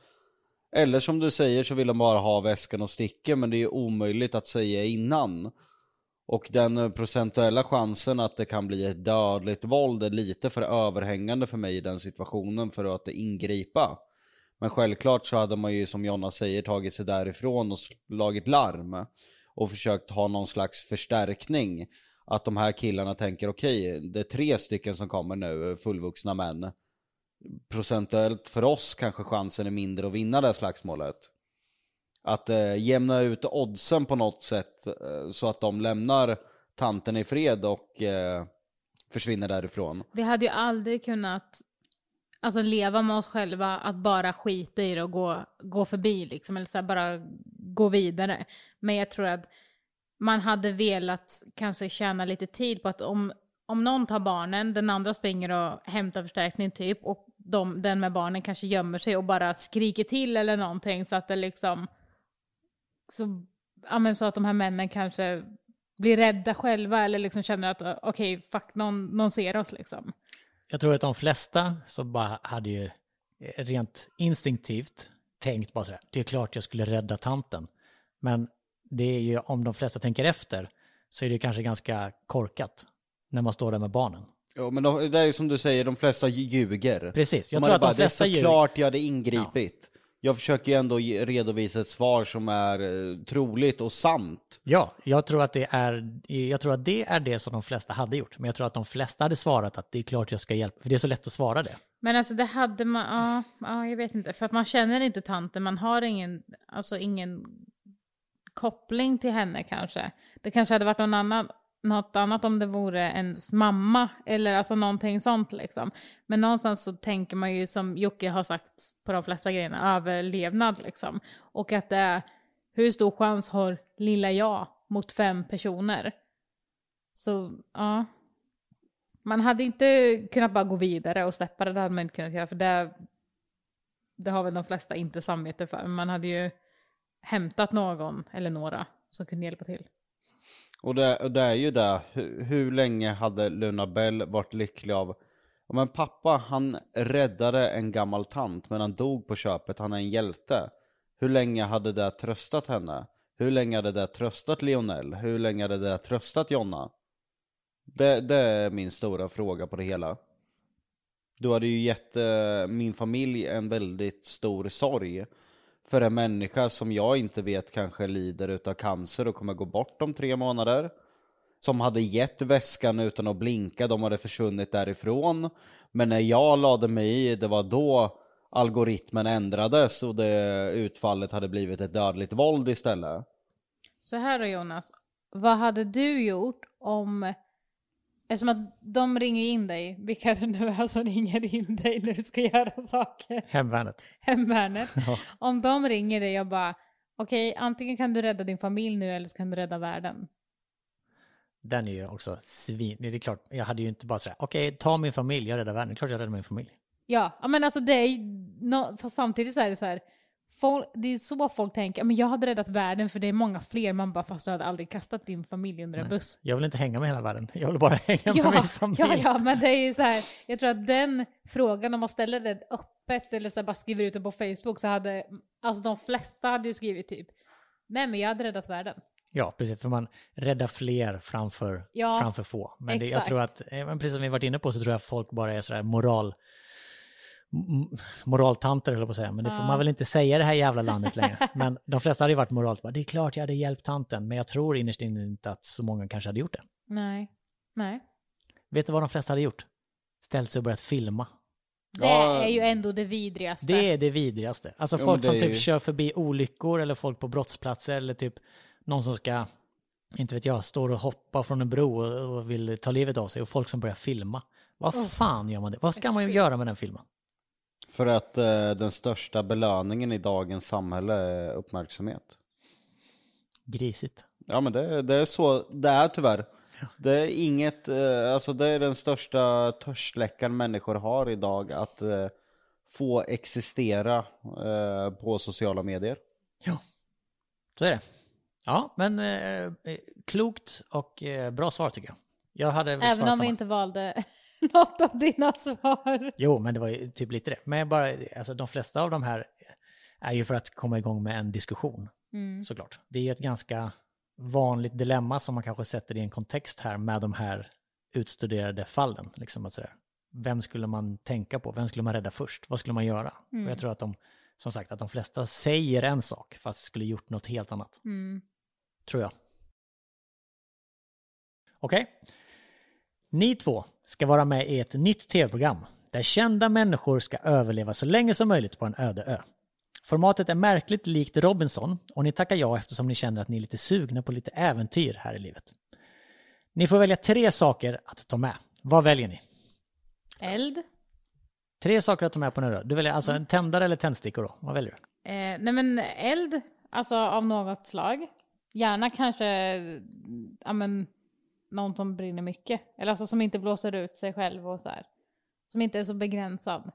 Eller som du säger så vill de bara ha väskan och sticken men det är ju omöjligt att säga innan. Och den eh, procentuella chansen att det kan bli ett dödligt våld är lite för överhängande för mig i den situationen för att ingripa. Men självklart så hade man ju som Jonna säger tagit sig därifrån och slagit larm. Och försökt ha någon slags förstärkning. Att de här killarna tänker okej, det är tre stycken som kommer nu, fullvuxna män. Procentuellt för oss kanske chansen är mindre att vinna det här slagsmålet. Att eh, jämna ut oddsen på något sätt eh, så att de lämnar tanten i fred och eh, försvinner därifrån. Vi hade ju aldrig kunnat alltså, leva med oss själva att bara skita i det och gå, gå förbi liksom, eller så här, bara gå vidare. Men jag tror att man hade velat kanske tjäna lite tid på att om, om någon tar barnen, den andra springer och hämtar förstärkning typ och de, den med barnen kanske gömmer sig och bara skriker till eller någonting så att det liksom så, ja, men så att de här männen kanske blir rädda själva eller liksom känner att okej, fuck, någon, någon ser oss liksom. Jag tror att de flesta så bara hade ju rent instinktivt tänkt bara sådär, det är klart jag skulle rädda tanten. Men det är ju, om de flesta tänker efter, så är det kanske ganska korkat när man står där med barnen. Ja men de, det är ju som du säger, de flesta ljuger. Precis, jag De tror att de bara, flesta Det är ljuger. såklart jag hade ingripit. Jag försöker ju ändå redovisa ett svar som är eh, troligt och sant. Ja, jag tror, att det är, jag tror att det är det som de flesta hade gjort. Men jag tror att de flesta hade svarat att det är klart jag ska hjälpa. För det är så lätt att svara det. Men alltså det hade man, ja, ja jag vet inte, för att man känner inte tanten, man har ingen, alltså ingen koppling till henne kanske. Det kanske hade varit någon annan, något annat om det vore ens mamma eller alltså någonting sånt liksom. Men någonstans så tänker man ju som Jocke har sagt på de flesta grejerna, överlevnad liksom. Och att det är, hur stor chans har lilla jag mot fem personer? Så ja, Man hade inte kunnat bara gå vidare och släppa det, det hade man inte kunnat göra, för det, det har väl de flesta inte samvete för. Men man hade ju hämtat någon, eller några, som kunde hjälpa till. Och det, och det är ju det, hur, hur länge hade Luna Bell varit lycklig av Ja, men pappa han räddade en gammal tant men han dog på köpet, han är en hjälte. Hur länge hade det tröstat henne? Hur länge hade det tröstat Lionel? Hur länge hade det tröstat Jonna? Det, det är min stora fråga på det hela. Du hade ju gett eh, min familj en väldigt stor sorg. För en människa som jag inte vet kanske lider utav cancer och kommer gå bort om tre månader. Som hade gett väskan utan att blinka, de hade försvunnit därifrån. Men när jag lade mig i, det var då algoritmen ändrades och det utfallet hade blivit ett dödligt våld istället. Så här då Jonas, vad hade du gjort om, eftersom att de ringer in dig, vilka det nu är som ringer in dig när du ska göra saker? Hemvärnet. Hemvärnet. Ja. Om de ringer dig och bara, okej, antingen kan du rädda din familj nu eller så kan du rädda världen. Den är ju också svin... Det är klart, jag hade ju inte bara sådär, okej, ta min familj, jag räddar världen. Det är klart jag räddar min familj. Ja, men alltså det är fast samtidigt så är det så här, folk, det är så folk tänker, men jag hade räddat världen för det är många fler, man bara fast du hade aldrig kastat din familj under en buss. Jag vill inte hänga med hela världen, jag vill bara hänga med Ja, min familj. ja, ja, men det är ju så här, jag tror att den frågan, om man ställer den öppet eller så bara skriver ut det på Facebook så hade, alltså de flesta hade ju skrivit typ, nej men jag hade räddat världen. Ja, precis, för man räddar fler framför, Ja, framför få. Men det, jag tror att, eh, precis som vi varit inne på så tror jag folk bara är sådär moral... moraltanter jag på att säga, men det får Ja. man väl inte säga i det här jävla landet längre. Men de flesta hade ju varit moralt, det är klart jag hade hjälpt tanten, men jag tror innerst inne inte att så många kanske hade gjort det. Nej, nej. Vet du vad de flesta hade gjort? Ställt sig och börjat filma. Det Ja. är ju ändå det vidrigaste. Det är det vidrigaste. Alltså Jo, folk som typ ju- kör förbi olyckor eller folk på brottsplatser eller typ någon som ska, inte vet jag, står och hoppar från en bro och, vill ta livet av sig och folk som börjar filma. Vad Oh. fan gör man det? Vad ska man ju göra med den filmen? För att eh, den största belöningen i dagens samhälle är uppmärksamhet. Grisigt. Ja men det, det är så det är tyvärr. Det är inget, eh, alltså det är den största törstsläckaren människor har idag att eh, få existera eh, på sociala medier. Ja, så är det. Ja, men eh, eh, klokt och eh, bra svar tycker jag. Jag hade Även om vi inte valde något av dina svar. Jo, men det var ju typ lite det. Men bara, alltså de flesta av de här är ju för att komma igång med en diskussion. Mm. såklart. Det är ju ett ganska vanligt dilemma som man kanske sätter i en kontext här med de här utstuderade fallen. Liksom att sådär, vem skulle man tänka på? Vem skulle man rädda först? Vad skulle man göra? Och jag tror att de, som sagt, att de flesta säger en sak fast skulle gjort något helt annat. Mm. Tror jag. Okej. Ni två ska vara med i ett nytt tv-program där kända människor ska överleva så länge som möjligt på en öde ö. Formatet är märkligt likt Robinson och ni tackar ja eftersom ni känner att ni är lite sugna på lite äventyr här i livet. Ni får välja tre saker att ta med. Vad väljer ni? Eld? Tre saker att ta med på en ö. Du väljer alltså en tändare eller tändstickor då? Vad väljer du? Eh, nej men eld, alltså av något slag. Gärna kanske, ja men, någon som brinner mycket. Eller alltså som inte blåser ut sig själv och så här. Som inte är så begränsad.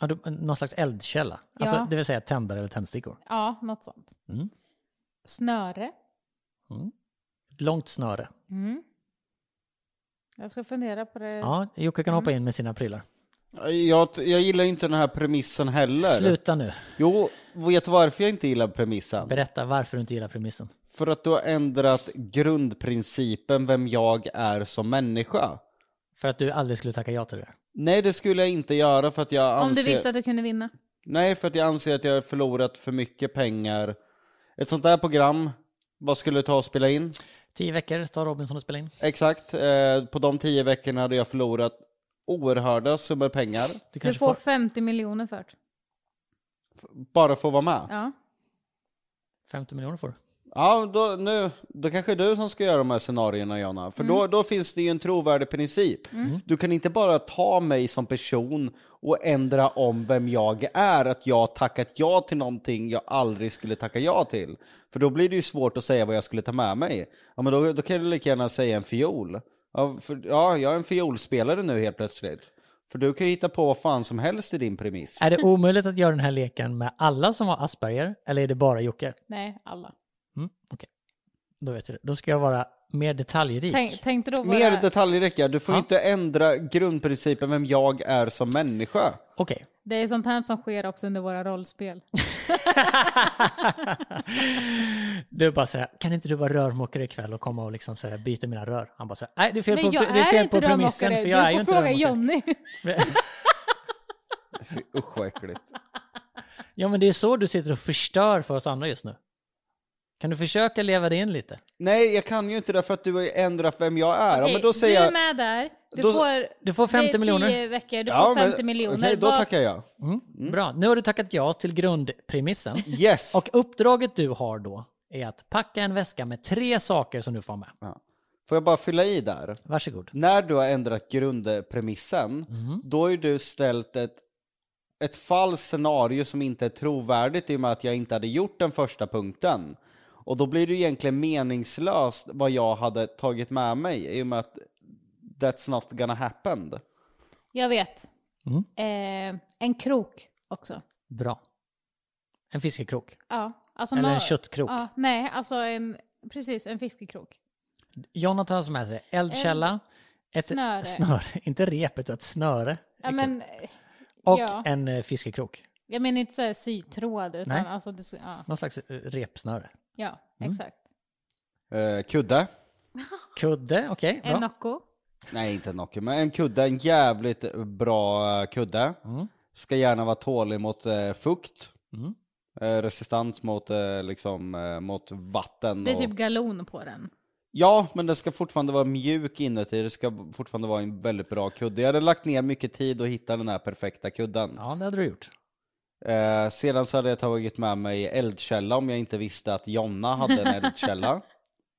Ja, du, någon slags eldkälla? Alltså, Ja. Det vill säga tändare eller tändstickor? Ja, något sånt. Mm. Snöre. Ett långt snöre. Mm. Jag ska fundera på det. Ja, Jocke kan hoppa in med sina prylar. Jag, jag gillar inte den här premissen heller. Sluta nu. Jo, vet varför jag inte gillar premissen? Berätta varför du inte gillar premissen. För att du har ändrat grundprincipen vem jag är som människa. För att du aldrig skulle tacka ja till det. Nej, det skulle jag inte göra för att jag anser... Om du visste att du kunde vinna. Nej, för att jag anser att jag har förlorat för mycket pengar. Ett sånt där program, vad skulle det ta att spela in? Tio veckor tar Robinson att spela in. Exakt, eh, på de tio veckorna hade jag förlorat oerhörda summor pengar. Du Du får får 50 miljoner för det. Bara för att vara med. Ja. 50 miljoner får du. Ja, då, nu, då kanske det är du som ska göra de här scenarierna Jonna. För då, då finns det ju en trovärdig princip. Du kan inte bara ta mig som person och ändra om vem jag är, att jag tackat ja till någonting jag aldrig skulle tacka ja till. För då blir det ju svårt att säga vad jag skulle ta med mig. Ja men då, då kan du lika gärna säga en fiol. Ja, för, ja, jag är en fiolspelare nu helt plötsligt. För du kan ju hitta på vad fan som helst i din premiss. Är det omöjligt att göra den här leken med alla som har Asperger, eller är det bara Jocke? Nej, alla. Mm, Okej, då vet jag det. Då ska jag vara mer detaljrik. Tänk, tänkte då vara... Mer detaljrika, du får Ja. inte ändra grundprincipen vem jag är som människa. Okej. Det är sånt här som sker också under våra rollspel. Du bara säger, kan inte du vara rörmokare ikväll och komma och liksom säga, byta mina rör? Han bara säger, nej det är fel Men på, jag det är fel på premissen rörmokare. för jag är ju Du inte får fråga rörmokare. Jonny. Usch vad äckligt. Ja men det är så du sitter och förstör för oss andra just nu. Kan du försöka leva dig in lite? Nej, jag kan ju inte det för att du har ändrat vem jag är. ja, Okej, men då säger du är jag... med där. Du Då- får, Du får 50 det är miljoner. 10 veckor, du Ja, får men- 50 miljoner. Okej, då tackar jag. Mm. Bra, nu har du tackat ja till grundpremissen. Yes! Och uppdraget du har då är att packa en väska med tre saker som du får med. Ja. Får jag bara fylla i där? Varsågod. När du har ändrat grundpremissen, då har ju du ställt ett, ett falskt scenario som inte är trovärdigt i och med att jag inte hade gjort den första punkten. Och då blir det egentligen meningslöst vad jag hade tagit med mig i och med att that's not gonna happen. Jag vet. Mm. Eh, en krok också. Bra. En fiskekrok. Ja, alltså Eller en köttkrok. Ja, nej, alltså en, precis, en fiskekrok. Jonathan har med sig eldkälla, ett snöre. snöre, inte rep utan ett snöre. Ja, men, eh, Och ja. en eh, fiskekrok. jag menar inte så här sytråd, utan Nej. alltså, det, ja, Någon slags eh, repsnöre. Ja Mm. exakt. Eh, kudde? Kudde, okej. En bra. Nocco. Nej, inte Nokia, men en kudde, en jävligt bra eh, kudde. Mm. Ska gärna vara tålig mot eh, fukt. Mm. Eh, resistans mot, eh, liksom, eh, mot vatten. Det är och... typ galon på den. Ja, men den ska fortfarande vara mjuk inuti. Det ska fortfarande vara en väldigt bra kudde. Jag hade lagt ner mycket tid att hitta den här perfekta kudden. Ja, det hade du gjort. Eh, sedan så hade jag tagit med mig eldkälla om jag inte visste att Jonna hade en eldkälla.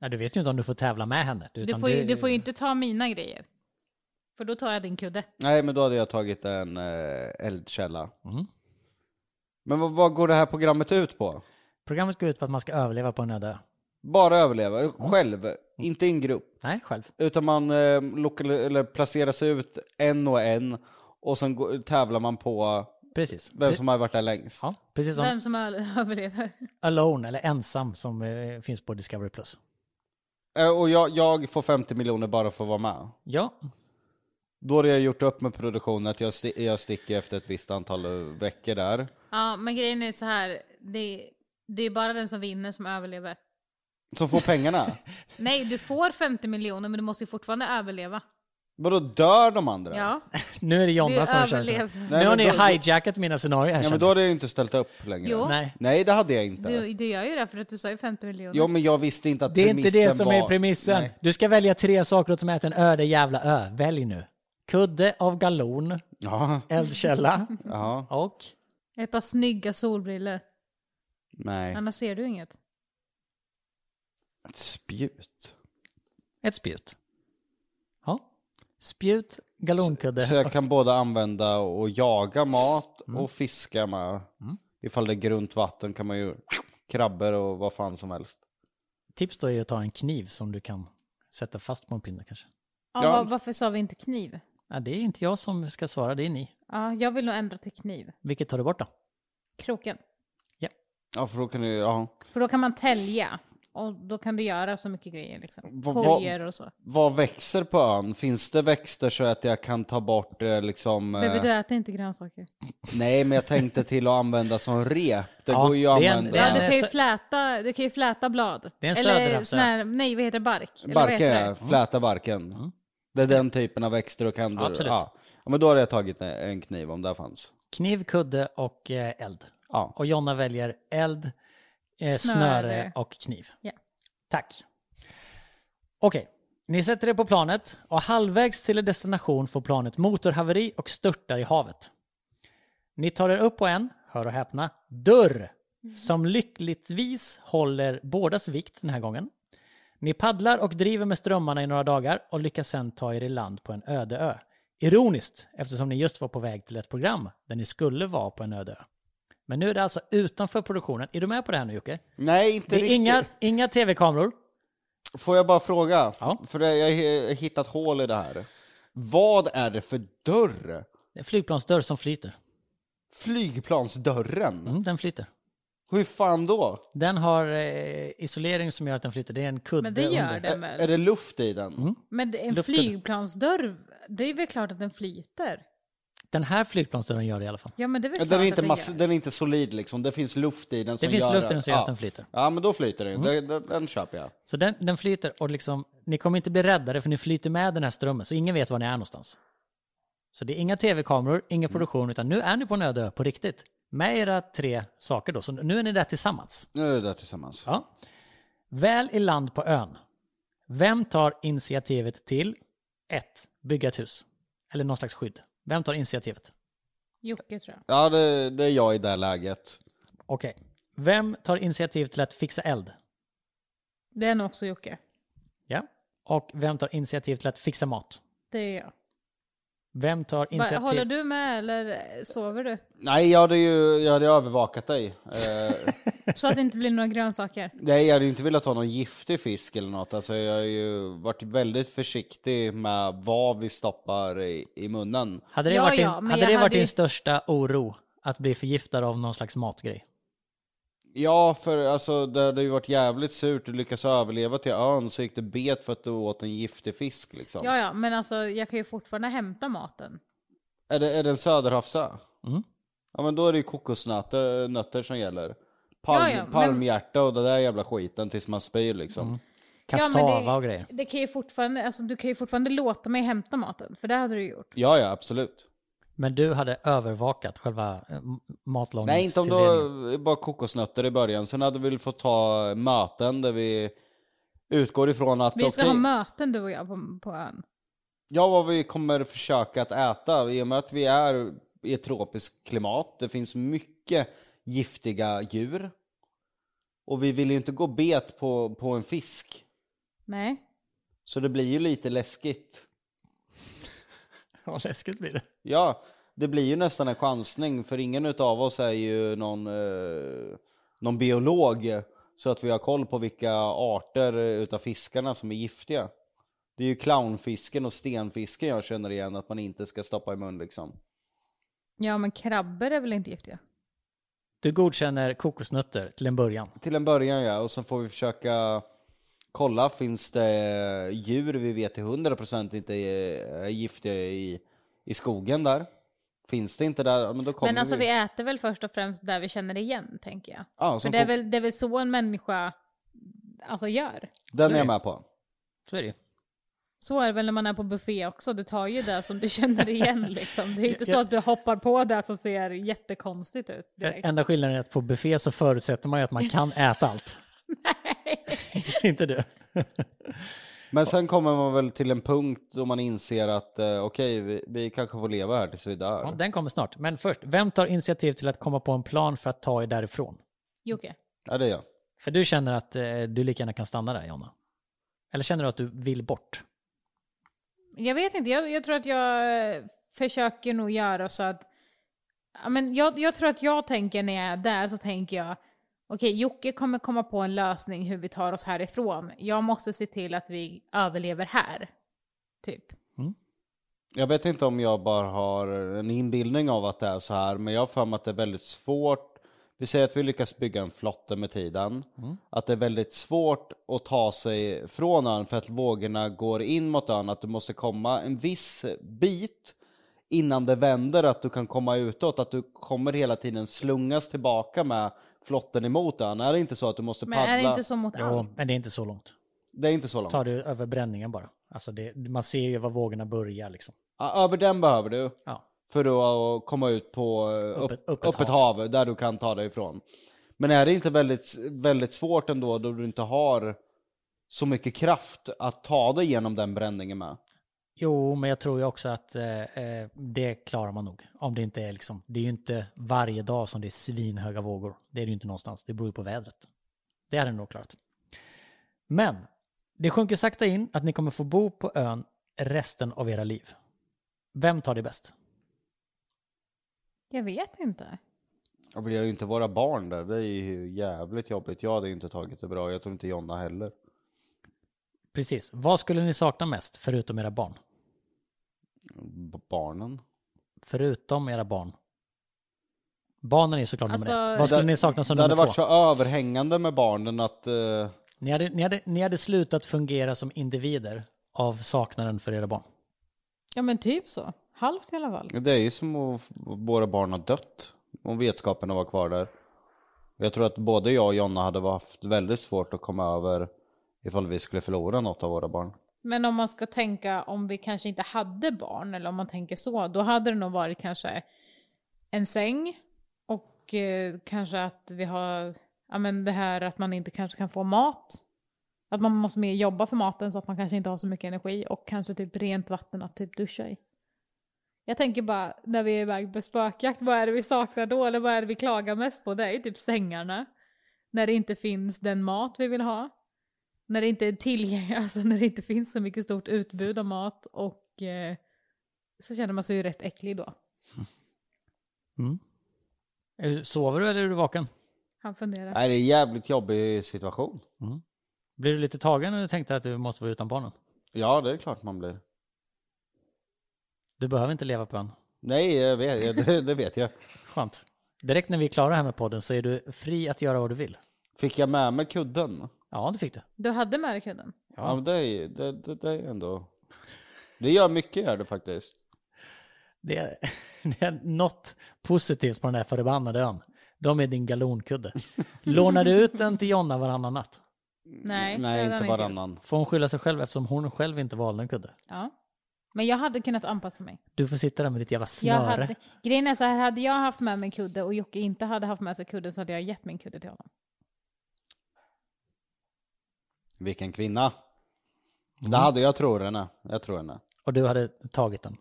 Nej, du vet ju inte om du får tävla med henne. Du får, ju, du får ju inte ta mina grejer. För då tar jag din kudde. Nej, men då hade jag tagit en eh, eldkälla. Mm. Men vad, vad går det här programmet ut på? Programmet går ut på att man ska överleva på en öde ö. Bara överleva, själv, inte i en grupp. Nej, själv. Utan man eh, lokal- eller placeras ut en och en och sen går, tävlar man på Precis. vem som har varit där längst. Ja, precis som Vem som överlever. Alone, eller Ensam, som eh, finns på Discovery+. Plus. Eh, och jag, jag får 50 miljoner bara för att vara med. Ja, Då har jag gjort upp med produktionen att jag, sti- jag sticker efter ett visst antal eh, veckor där. Ja, men grejen är så här. Det, det är bara den som vinner som överlever. Som får pengarna. Nej, du får 50 miljoner men du måste ju fortfarande överleva. Vadå, dör de andra? Ja, nu är det Jonna som kör. så. Nu har ni då- hijackat mina scenarier här Ja, men då hade jag ju inte ställt upp längre. Jo. Nej, Nej, det hade jag inte. Du, du gör ju det för att du sa ju 50 miljoner. Jo, men jag visste inte att det är inte det premissen som var... är premissen. Nej. Du ska välja tre saker och ta med till en öde jävla ö. Välj nu. Kudde av galon, Ja, eldkälla ja, och... Ett par snygga solbriller. nej. Annars ser du inget. Ett spjut. Ett spjut. Ja. Spjut, galonkudde. Så jag kan både använda och jaga mat Mm. och fiska med. Ifall det är grunt vatten kan man ju krabbor och vad fan som helst. Tips då är att ta en kniv som du kan sätta fast på en pinne kanske. Ja, Ja. va- varför sa vi inte kniv? Ja, det är inte jag som ska svara, det är ni. Ja, jag vill nog ändra till kniv. Vilket tar du bort då? Kroken. Ja, för då kan du, ja. För då kan man tälja. Och då kan du göra så mycket grejer liksom. Kojer och så. Vad växer på ön? Finns det växter så att jag kan ta bort eh, liksom... eh, Baby, du äter inte grönsaker. Nej, men jag tänkte till att använda som rep. Det Ja, går ju att det är en- använda. det är Ja, en- du kan ju så- fläta, du kan ju fläta blad. Det är en Eller söderhavsö. sån här, nej vad heter det? bark? Eller vad Barken, heter ja. det? Fläta barken. Det är den typen av växter och kan du... Absolut. Ja. ja, men då hade jag tagit en- en kniv om det fanns. Kniv, kudde och eh, eld. Ja. Och Jonna väljer eld, eh, snöre. Och kniv. Ja. Tack. Okej, ni sätter er på planet och halvvägs till er destination får planet motorhaveri och störtar i havet. Ni tar er upp på en, hör och häpna, dörr som lyckligtvis håller bådas vikt den här gången. Ni paddlar och driver med strömmarna i några dagar och lyckas sedan ta er i land på en öde ö. Ironiskt, eftersom ni just var på väg till ett program där ni skulle vara på en öde ö. Men nu är det alltså utanför produktionen. Är du med på det här nu Jocke? Nej, inte Det är riktigt. inga, inga tv-kameror. Får jag bara fråga? Ja. För jag har hittat hål i det här. Vad är det för dörr? Det är en flygplansdörr som flyter. Flygplansdörren? Mm, den flyter. Hur fan då? Den har eh, isolering som gör att den flyter. Det är en kudde Men det gör under. den Är väl? det luft i den? Mm. Men en Luften. flygplansdörr, det är väl klart att den flyter? Den här flygplansdörren gör det i alla fall. Ja men det är väl Den klart är, inte att mass- den gör. den är inte solid liksom, det finns luft i den som Det finns gör luft i den som gör ja. att den flyter. Ja men då flyter den, Mm. den, den, den köper jag. Så den, den flyter och liksom, ni kommer inte bli räddare för ni flyter med den här strömmen så ingen vet var ni är någonstans. Så det är inga tv-kameror, ingen produktion utan nu är ni på en öde ö på riktigt. Med era tre saker då, så nu är ni där tillsammans. Nu är det där tillsammans. Ja. Väl i land på ön. Vem tar initiativet till 1. Bygga ett hus. Eller någon slags skydd. Vem tar initiativet? Jocke tror jag. Ja det, det är jag i det här läget. Okej. Vem tar initiativ till att fixa eld? Det är nog också Jocke. Ja. Och vem tar initiativ till att fixa mat? Det är jag. Vem tar initiativ... håller du med eller sover du? Nej jag hade ju jag hade övervakat dig. Eh, Så att det inte blir några grönsaker. nej jag hade ju inte velat ha någon giftig fisk eller något. Alltså jag har ju varit väldigt försiktig med vad vi stoppar i, i munnen. Hade det Ja, varit, din, ja, hade det varit hade din ju- största oro? Att bli förgiftad av någon slags matgrej? Ja, för alltså det hade ju varit jävligt surt att lyckas överleva till ön så gick det bet för att du åt en giftig fisk liksom. Ja, ja, men alltså jag kan ju fortfarande hämta maten. Är, det, är det en söderhavsö? Mm. Ja men då är det ju kokosnötter nötter som gäller. Palm, Ja, ja, men- Palmhjärta och det där jävla skiten tills man spyr liksom. Mm. Ja, Kassava det- och grejer. Det kan ju fortfarande, alltså du kan ju fortfarande låta mig hämta maten, för det hade du gjort. Ja, ja absolut. Men du hade övervakat själva eh, matlagningstilldelningen? Nej inte om det var bara kokosnötter i början. Sen hade vi väl fått ta möten där vi utgår ifrån att Vi ska okej, ha möten du och jag på, på ön. Ja, vad vi kommer försöka att äta i och med att vi är i ett tropiskt klimat. Det finns mycket giftiga djur. Och vi vill ju inte gå bet på, på en fisk. Nej. Så det blir ju lite läskigt. Vad läskigt blir det. Ja, det blir ju nästan en chansning för ingen utav oss är ju någon, eh, någon biolog så att vi har koll på vilka arter utav fiskarna som är giftiga. Det är ju clownfisken och stenfisken jag känner igen att man inte ska stoppa i mun liksom. Ja, men krabbor är väl inte giftiga? Du godkänner kokosnötter till en början. Till en början ja, och sen får vi försöka kolla, finns det djur vi vet till 100% inte är, giftiga i, i skogen där? Finns det inte där, men då kommer Men alltså vi. vi äter väl först och främst där vi känner igen, tänker jag. Ja, För det är, väl, det är väl så en människa alltså, gör. Den är jag med på. Så är det. Så är det väl när man är på buffé också, du tar ju det som du känner igen liksom. Det är inte så att du hoppar på det som ser jättekonstigt ut direkt. Enda skillnaden är att på buffé så förutsätter man ju att man kan äta allt. inte du. Men sen kommer man väl till en punkt då man inser att eh, okej, vi, vi kanske får leva här tills vi dör. Ja, den kommer snart. Men först, vem tar initiativ till att komma på en plan för att ta er därifrån? Jocke. Ja, det är jag. För du känner att eh, du lika gärna kan stanna där, Jonna? Eller känner du att du vill bort? Jag vet inte, jag, jag tror att jag försöker nog göra så att... Ja, men jag, jag tror att jag tänker när jag är där så tänker jag okej, Jocke kommer komma på en lösning hur vi tar oss härifrån. Jag måste se till att vi överlever här. Typ. Jag vet inte om jag bara har en inbildning av att det är så här, men jag har för mig att det är väldigt svårt. Vi säger att vi lyckas bygga en flotte med tiden. Att det är väldigt svårt att ta sig från ön för att vågorna går in mot ön. Att du måste komma en viss bit innan det vänder, att du kan komma utåt. Att du kommer hela tiden slungas tillbaka med flotten emot ön. Är det inte så att du måste Men paddla? är det inte så mot Jo, allt? men det är inte så långt. Det är inte så långt. Tar du över bränningen bara. Alltså det, man ser ju var vågorna börjar liksom. Ja, över den behöver du. Ja. För att komma ut på eh, Öppet- upp, öppet öppet, hav. hav. där du kan ta dig ifrån. Men är det inte väldigt, väldigt svårt ändå då du inte har så mycket kraft att ta dig igenom den bränningen med? Jo, men jag tror ju också att eh, eh, det klarar man nog. Om det inte är liksom, det är ju inte varje dag som det är svinhöga vågor. Det är det ju inte någonstans. Det beror ju på vädret. Det hade nog klarat. Men, det sjunker sakta in att ni kommer få bo på ön resten av era liv. Vem tar det bäst? Jag vet inte. Jag vill ju inte vara barn där, det är ju jävligt jobbigt. Jag hade ju inte tagit det bra, jag tror inte Jonna heller. Precis. Vad skulle ni sakna mest, förutom era barn? B- barnen. Förutom era barn. Barnen är såklart Alltså, nummer ett. Vad skulle det- ni sakna som Det hade nummer två? varit så överhängande med barnen att... eh, Ni, hade, ni, hade, ni hade slutat fungera som individer av saknaden för era barn. Ja men typ så. Halvt i alla fall. det är ju som att våra barn har dött. Om vetskapen var kvar där. Jag tror att både jag och Jonna hade haft väldigt svårt att komma över ifall vi skulle förlora något av våra barn. Men om man ska tänka om vi kanske inte hade barn, eller om man tänker så, då hade det nog varit kanske en säng och eh, kanske att vi har, ja men det här att man inte kanske kan få mat. Att man måste mer jobba för maten så att man kanske inte har så mycket energi och kanske typ rent vatten att typ duscha i. Jag tänker bara när vi är iväg på spökjakt, vad är det vi saknar då? Eller vad är det vi klagar mest på? Det är ju typ sängarna. När det inte finns den mat vi vill ha. När det inte är tillgängligt, alltså när det inte finns så mycket stort utbud av mat och eh, så känner man sig ju rätt äcklig då. Mm. Är du, sover du eller är du vaken? Han funderar. Nej, det är en jävligt jobbig situation. Blir du lite tagen när du tänkte att du måste vara utan barnen? Ja, det är klart man blir. Du behöver inte leva på en. Nej, jag vet, det, det vet jag. Skönt. Direkt när vi är klara här med podden så är du fri att göra vad du vill. Fick jag med mig kudden? Ja, det fick du. Du hade med dig kudden? Ja, men det är, det, det, det är ändå... Det gör mycket gör det faktiskt. Det är, det är något positivt på den här förbannade ön. De är din galonkudde. Lånar du ut den till Jonna varannan natt? Nej, Nej, inte varannan. Får hon skylla sig själv eftersom hon själv inte valde en kudde? Ja. Men jag hade kunnat anpassa mig. Du får sitta där med ditt jävla Jag snöre. hade, grejen är så här, hade jag haft med mig en kudde och Jocke inte hade haft med sig kudden så hade jag gett min kudde till honom. Vilken kvinna. Det hade jag tror henne. Jag tror henne. Och du hade tagit den?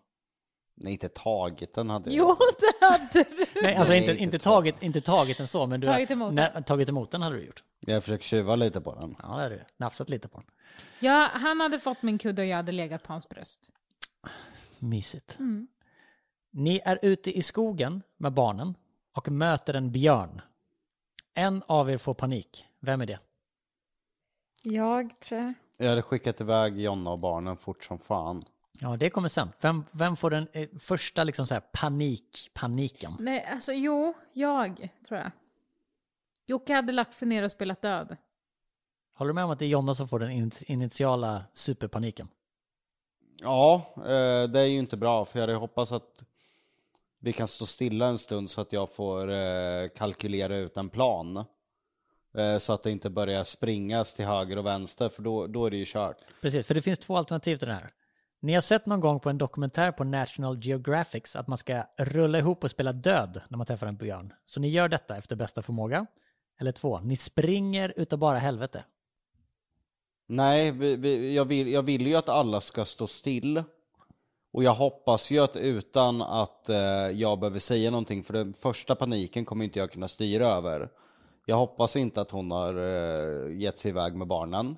Nej, inte tagit den hade jag. Jo, det hade du! Nej, alltså Nej, inte, inte inte, tagit. inte tagit den så, men du Tagit emot när, tagit emot den hade du gjort. Jag försöker tjuva lite på den. Ja, det hade du. Nafsat lite på den. Ja, han hade fått min kudde och jag hade legat på hans bröst. Mysigt. Mm. Ni är ute i skogen med barnen och möter en björn. En av er får panik. Vem är det? Jag tror jag. Jag hade skickat iväg Jonna och barnen fort som fan. Ja, det kommer sen. Vem, vem får den eh, första liksom så här panik, paniken? Nej, alltså jo, jag tror jag. Jocke hade lagt sig ner och spelat död. Håller du med om att det är Jonna som får den in- initiala superpaniken? Ja, eh, det är ju inte bra för jag hade hoppats att vi kan stå stilla en stund så att jag får eh, kalkylera ut en plan. Eh, Så att det inte börjar springas till höger och vänster för då, då är det ju kört. Precis, för det finns två alternativ till det här. Ni har sett någon gång på en dokumentär på National Geographic att man ska rulla ihop och spela död när man träffar en björn. Så ni gör detta efter bästa förmåga. Eller två, ni springer utav bara helvete. Nej, vi, vi, jag, vill, jag vill ju att alla ska stå still. Och jag hoppas ju att utan att eh, jag behöver säga någonting, för den första paniken kommer inte jag kunna styra över. Jag hoppas inte att hon har eh, gett sig iväg med barnen.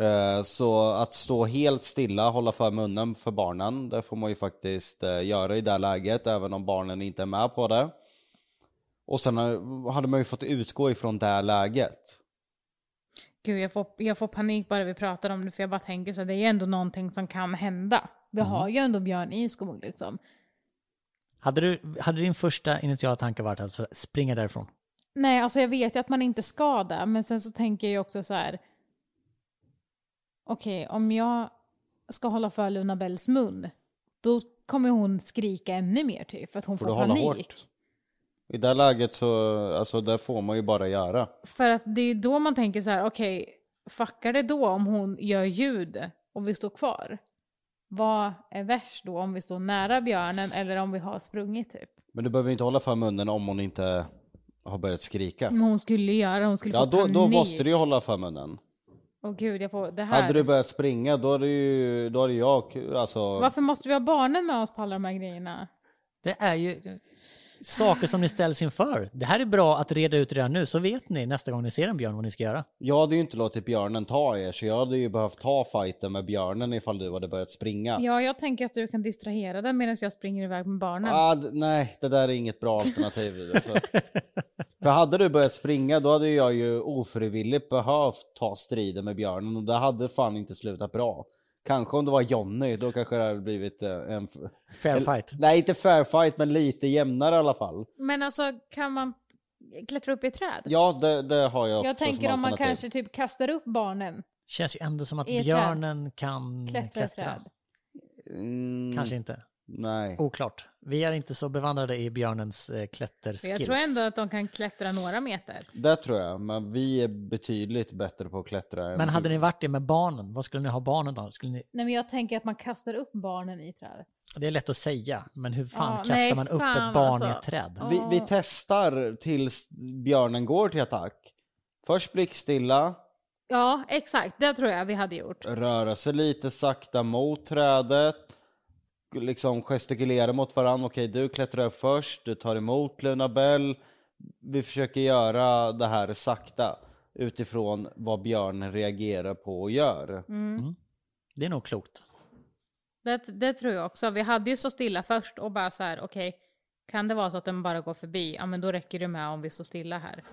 Eh, så att stå helt stilla, hålla för munnen för barnen, det får man ju faktiskt eh, göra i det här läget, även om barnen inte är med på det. Och sen hade man ju fått utgå ifrån det här läget. Gud, jag får, jag får panik bara vi pratar om det, för jag bara tänker så här, det är ju ändå någonting som kan hända. Vi har ju ändå björn i skog liksom. Hade, du, hade din första initiala tanke varit att springa därifrån? Nej, alltså jag vet ju att man inte ska det, men sen så tänker jag ju också så här. Okej, om jag ska hålla för Luna Bells mun, då kommer hon skrika ännu mer typ, för att hon Får får, panik. hårt? I det läget så, alltså det får man ju bara göra. För att det är ju då man tänker så här, okej, fuckar det då om hon gör ljud och vi står kvar? Vad är värst då, om vi står nära björnen eller om vi har sprungit typ? Men du behöver inte hålla för munnen om hon inte har börjat skrika. Men hon skulle göra, hon skulle Ja, få då, panik. då måste du ju hålla för munnen. Åh gud, jag får det här. Hade du börjat springa då hade ju, då hade jag, alltså. Varför måste vi ha barnen med oss på alla de här grejerna? Det är ju saker som ni ställs inför. Det här är bra att reda ut redan nu, så vet ni nästa gång ni ser en björn vad ni ska göra. Jag hade ju inte låtit björnen ta er, så jag hade ju behövt ta fighten med björnen ifall du hade börjat springa. Ja, jag tänker att du kan distrahera den medan jag springer iväg med barnen. Ah, d- nej, det där är inget bra alternativ. Alltså. För hade du börjat springa då hade jag ju ofrivilligt behövt ta striden med björnen och det hade fan inte slutat bra. Kanske om det var Jonny, då kanske det hade blivit eh, en... Fair fight. Nej, inte fair fight, men lite jämnare i alla fall. Men alltså kan man klättra upp i ett träd? Ja, det, det har jag Jag tänker om man kanske typ kastar upp barnen Känns ju ändå som att björnen kan klättra i klättra. träd. Mm, Kanske inte. Nej. Oklart. Vi är inte så bevandrade i björnens eh, klätterskills. jag tror ändå att de kan klättra några meter. Det tror jag, men vi är betydligt bättre på att klättra. än Men hade du. ni varit det med barnen, vad skulle ni ha barnen då? Skulle ni... Nej men jag tänker att man kastar upp barnen i trädet. Det är lätt att säga, men hur fan Ja, kastar nej, man upp ett barn i alltså. ett träd? Vi, vi testar tills björnen går till attack. Först blickstilla, Ja, exakt. Det tror jag vi hade gjort. röra sig lite sakta mot trädet, liksom gestikulera mot varandra. Okej, du klättrar först, du tar emot Luna Bell. Vi försöker göra det här sakta utifrån vad björnen reagerar på och gör. Det är nog klokt. Det, det tror jag också. Vi hade ju så stilla först och bara så här, okej, kan det vara så att den bara går förbi? Ja, men då räcker det med om vi står stilla här.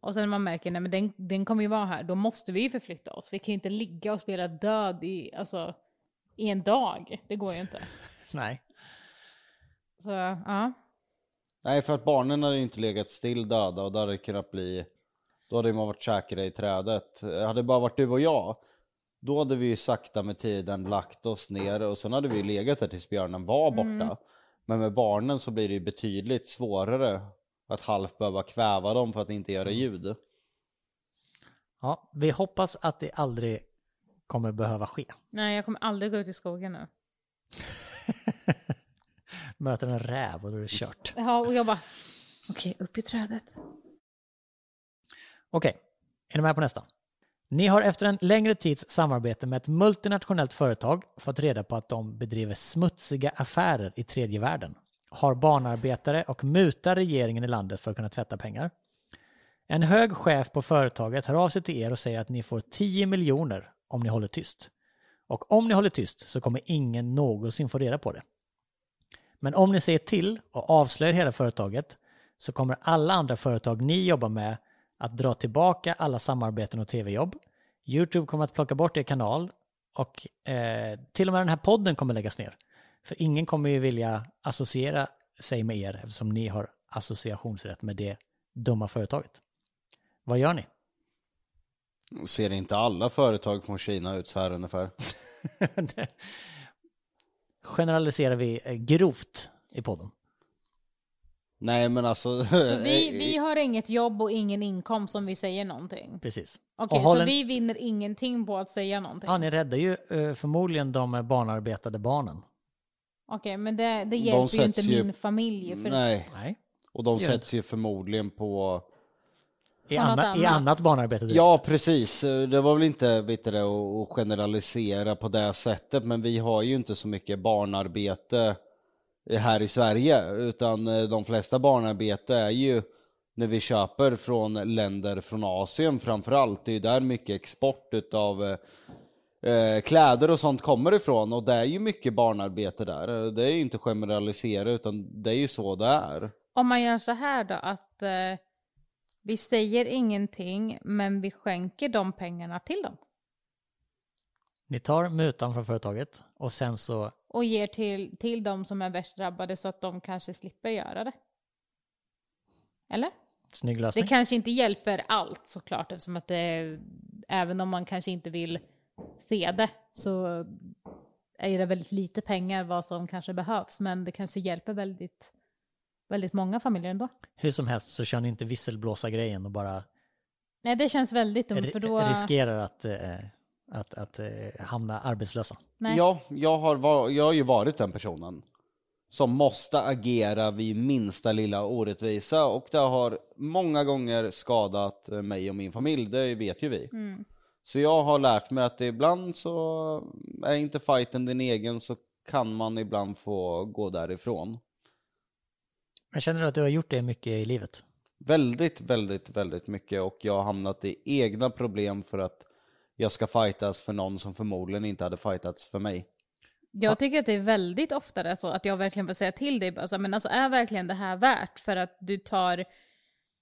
Och sen man märker, nej men den, den kommer ju vara här, då måste vi förflytta oss. Vi kan ju inte ligga och spela död i, alltså, i en dag. Det går ju inte. Nej. Så, ja. Nej, för att barnen hade ju inte legat still döda och då hade det kunnat bli... Då hade man varit säkra i trädet. Hade det bara varit du och jag, då hade vi ju sakta med tiden lagt oss ner och sen hade vi legat där tills björnen var borta. Men med barnen så blir det ju betydligt svårare att halvt behöva kväva dem för att inte göra ljud. Ja, vi hoppas att det aldrig kommer behöva ske. Nej, jag kommer aldrig gå ut i skogen nu. Möter en räv och då är det kört. Ja, och jag bara, okej, upp i trädet. Okej, är ni med på nästa? Ni har efter en längre tids samarbete med ett multinationellt företag fått reda på att de bedriver smutsiga affärer i tredje världen, har barnarbetare och mutar regeringen i landet för att kunna tvätta pengar. En hög chef på företaget hör av sig till er och säger att ni får 10 miljoner om ni håller tyst. Och om ni håller tyst så kommer ingen någonsin få reda på det. Men om ni säger till och avslöjar hela företaget så kommer alla andra företag ni jobbar med att dra tillbaka alla samarbeten och tv-jobb. Youtube kommer att plocka bort er kanal och eh, till och med den här podden kommer läggas ner. För ingen kommer ju vilja associera sig med er eftersom ni har associationsrätt med det dumma företaget. Vad gör ni? Ser inte alla företag från Kina ut så här ungefär? Generaliserar vi eh, grovt i podden. Nej men alltså... Så vi, vi har inget jobb och ingen inkomst om vi säger någonting. Precis. Okej, Och så en- vi vinner ingenting på att säga någonting? Ja, ni räddar ju eh, förmodligen de barnarbetade barnen. Okej, men det, det hjälper ju sätts inte ju- min familj. För Nej, Nej. och de Gör sätts ju förmodligen på... I, anna, I annat. annat barnarbete direkt. Ja precis, det var väl inte vet du, att generalisera på det sättet men vi har ju inte så mycket barnarbete här i Sverige utan eh, de flesta barnarbete är ju när vi köper från länder från Asien framförallt. Det är ju där mycket export utav eh, kläder och sånt kommer ifrån och det är ju mycket barnarbete där. Det är ju inte generalisera utan det är ju så det är. Om man gör så här då, att eh, vi säger ingenting, men vi skänker de pengarna till dem. Ni tar mutan från företaget och sen så Och ger till, till de som är värst drabbade så att de kanske slipper göra det. Eller? snygg Det lösning. kanske inte hjälper allt såklart, eftersom att det, även om man kanske inte vill se det, så är det väldigt lite pengar vad som kanske behövs, men det kanske hjälper väldigt, väldigt många familjer ändå. Hur som helst så kör ni inte visselblåsa-grejen och bara Nej, det känns väldigt dumt, för då... ri- riskerar att, eh, att, att eh, hamna arbetslösa. Nej. Ja, jag har, var, jag har ju varit den personen som måste agera vid minsta lilla orättvisa och det har många gånger skadat eh, mig och min familj, det vet ju vi. Mm. Så jag har lärt mig att ibland så är inte fighten din egen så kan man ibland få gå därifrån. Men känner du att du har gjort det mycket i livet? Väldigt, väldigt, väldigt mycket och jag har hamnat i egna problem för att jag ska fightas för någon som förmodligen inte hade fightats för mig. Jag tycker att det är väldigt oftare så att jag verkligen får säga till dig, bara så här, men alltså är verkligen det här värt för att du tar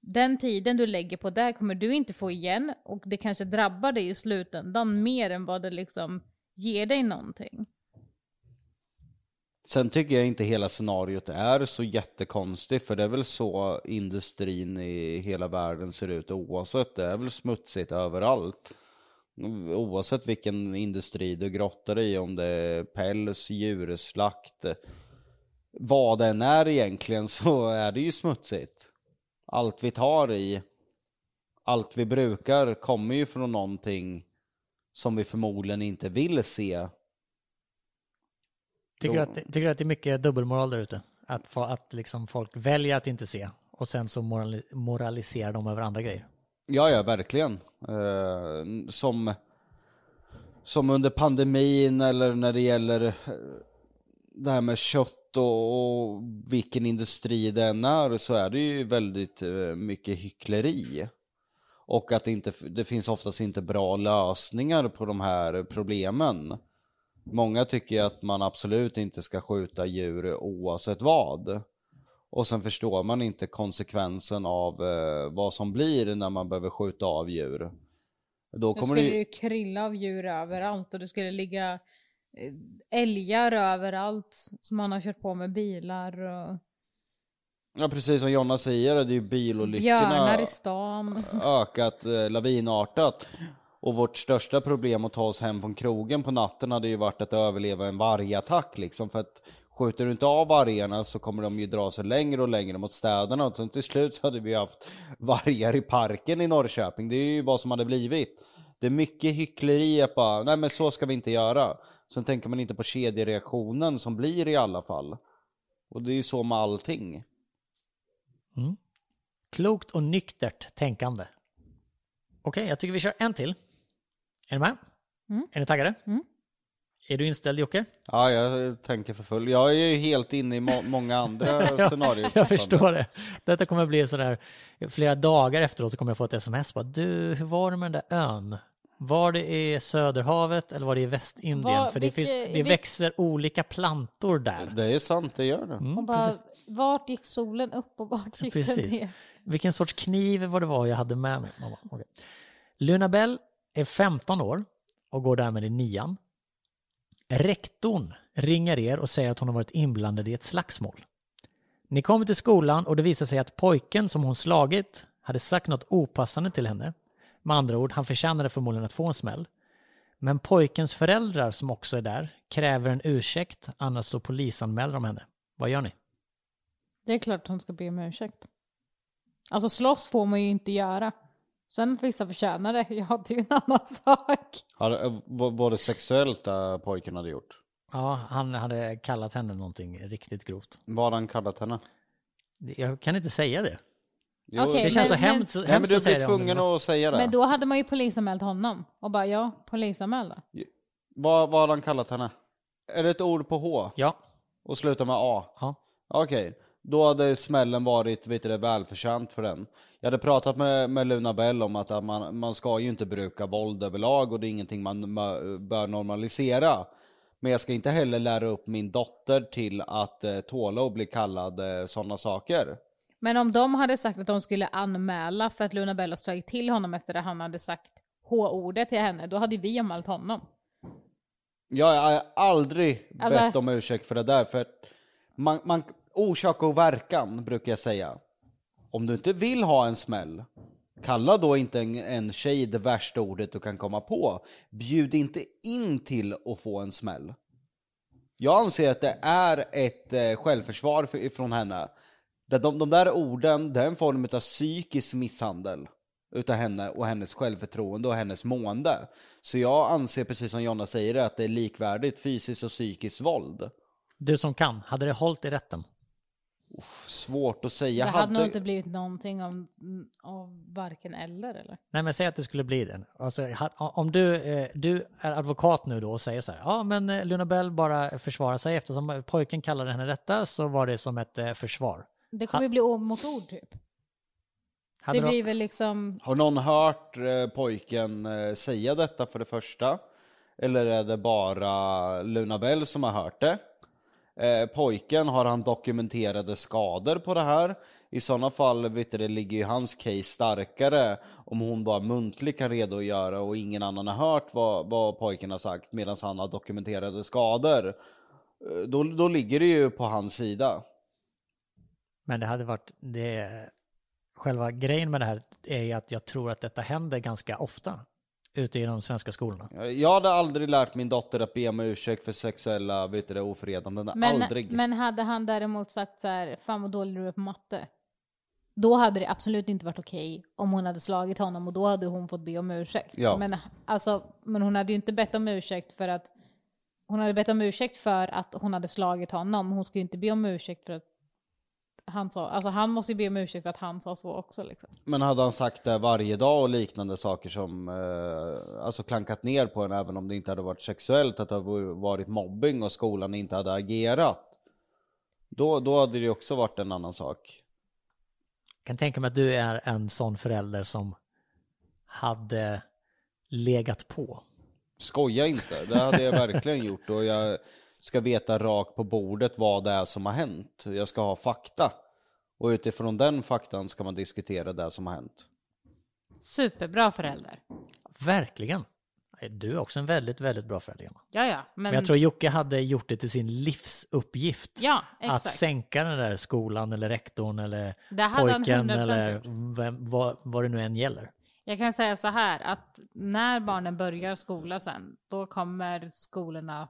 den tiden du lägger på det kommer du inte få igen och det kanske drabbar dig i slutändan mer än vad det liksom ger dig någonting. Sen tycker jag inte hela scenariot är så jättekonstigt för det är väl så industrin i hela världen ser ut oavsett. Det är väl smutsigt överallt. Oavsett vilken industri du grottar i, om det är päls, djurslakt, vad det än är egentligen så är det ju smutsigt. Allt vi tar i, allt vi brukar kommer ju från någonting som vi förmodligen inte vill se Tycker, du att, tycker du att det är mycket dubbelmoral där ute? Att, att liksom folk väljer att inte se och sen så morali, moraliserar de över andra grejer. Ja, ja, verkligen. Eh, som, som under pandemin eller när det gäller eh, det här med kött och, och vilken industri det än är så är det ju väldigt eh, mycket hyckleri. Och att det, inte, det finns oftast inte bra lösningar på de här problemen. Många tycker att man absolut inte ska skjuta djur oavsett vad. Och sen förstår man inte konsekvensen av eh, vad som blir när man behöver skjuta av djur. Då Då skulle det ju... krylla av djur överallt och det skulle ligga eh, älgar överallt som man har kört på med bilar och Ja precis som Jonna säger, det är ju bilolyckorna björnar i stan. ökat eh, lavinartat. Och vårt största problem att ta oss hem från krogen på natten hade ju varit att överleva en vargattack liksom. För att skjuter du inte av vargarna så kommer de ju dra sig längre och längre mot städerna. Och sen till slut så hade vi haft vargar i parken i Norrköping. Det är ju vad som hade blivit. Det är mycket hyckleri att bara, nej men så ska vi inte göra. Sen tänker man inte på kedjereaktionen som blir i alla fall. Och det är ju så med allting. Mm. Klokt och nyktert tänkande. Okej, jag tycker vi kör en till. Är ni med? Mm. Är ni taggade? Mm. Är du inställd Jocke? Ja, jag tänker för full. Jag är ju helt inne i må- många andra scenarier. Jag förstår det. Detta kommer bli sådär, flera dagar efteråt så kommer jag få ett sms bara, du, hur var det med den där ön? Var det i Söderhavet eller var det i Västindien? Var- För det, vilke- finns, det växer olika plantor där. Det är sant, det gör det. Mm, Och bara, precis. vart gick solen upp och vart gick Precis. den ner? Vilken sorts kniv var det var jag hade med mig? Mamma, okej. Luna Bell är 15 år och går därmed i nian. Rektorn ringer er och säger att hon har varit inblandad i ett slagsmål. Ni kommer till skolan och det visar sig att pojken som hon slagit hade sagt något opassande till henne. Med andra ord, han förtjänade förmodligen att få en smäll. Men pojkens föräldrar som också är där kräver en ursäkt, annars så polisanmäler de henne. Vad gör ni? Det är klart att hon ska be om ursäkt. Alltså slåss får man ju inte göra. Sen att vissa förtjänar det, ja det är ju en annan sak. Har, eh, var, det sexuellt det pojken hade gjort? Ja, han hade kallat henne någonting riktigt grovt. Vad hade han kallat henne? Jag kan inte säga det. Jo, Okej, Det känns men- så hemskt, men hemskt du att säga blir tvungen det. att säga det. Men då hade man ju polisanmält honom. Och bara ja, polisanmäl då. Vad, vad hade han kallat henne? Är det ett ord på H? Ja, Och slutar med A? ja. Okej, då hade smällen varit vet du, välförtjänt för den. Jag hade pratat med, med Luna Bell om att, att man, man ska ju inte bruka våld överlag och det är ingenting man ma- bör normalisera. Men jag ska inte heller lära upp min dotter till att eh, tåla och bli kallad eh, sådana saker. Men om de hade sagt att de skulle anmäla för att Luna Bell har slagit till honom efter att han hade sagt H-ordet till henne, då hade vi anmält honom. Jag har aldrig Alltså- bett om ursäkt för det där, för man, man, orsak och verkan brukar jag säga. Om du inte vill ha en smäll, kalla då inte en, en tjej det värsta ordet du kan komma på. Bjud inte in till att få en smäll. Jag anser att det är ett eh, självförsvar för, från henne. De, de, de där orden, det är en form av psykisk misshandel utav henne och hennes självförtroende och hennes mående. Så jag anser precis som Jonna säger att det är likvärdigt fysiskt och psykiskt våld. Du som kan, hade det hållit i rätten? Svårt att säga. det hade nog inte blivit någonting om, av varken eller eller? Nej men säg att det skulle bli det. Alltså, om du, eh, du är advokat nu då och säger så här, ja men eh, Luna Bell bara försvarar sig eftersom pojken kallade henne detta så var det som ett eh, försvar. Det kommer ju bli ord mot ord typ. Hade det de- blir väl liksom, Har någon hört eh, pojken eh, säga detta för det första? Eller är det bara Luna Bell som har hört det? Eh, pojken, har han dokumenterade skador på det här? I sådana fall vet du, det ligger ju hans case starkare om hon bara muntligt kan redogöra och ingen annan har hört vad, vad pojken har sagt medan han har dokumenterade skador. Eh, då, då ligger det ju på hans sida. Men det hade varit, det, själva grejen med det här är ju att jag tror att detta händer ganska ofta ute i de svenska skolorna. Jag hade aldrig lärt min dotter att be om ursäkt för sexuella vet du, det, ofredanden. Men, aldrig. men hade han däremot sagt så här, fan vad dålig du är på matte. Då hade det absolut inte varit okej om hon hade slagit honom och då hade hon fått be om ursäkt. Ja. Men, alltså, men hon hade ju inte bett om ursäkt för att hon hade bett om ursäkt för att hon hade slagit honom. Hon ska ju inte be om ursäkt för att han sa, alltså han måste ju be om ursäkt för att han sa så också liksom. Men hade han sagt det varje dag och liknande saker som, eh, alltså klankat ner på en även om det inte hade varit sexuellt, att det hade varit mobbing och skolan inte hade agerat. Då, då hade det också varit en annan sak. Jag kan tänka mig att du är en sån förälder som hade legat på. Skoja inte, det hade jag verkligen gjort och jag ska veta rakt på bordet vad det är som har hänt. Jag ska ha fakta. Och utifrån den faktan ska man diskutera det som har hänt. Superbra förälder. Verkligen. Du är också en väldigt, väldigt bra förälder. Jonna. Ja, ja. Men, Men jag tror Jocke hade gjort det till sin livsuppgift. ja, att exakt. sänka den där skolan eller rektorn eller pojken 100% eller vem, vad, vad det nu än gäller. Jag kan säga så här att när barnen börjar skola sen, då kommer skolorna,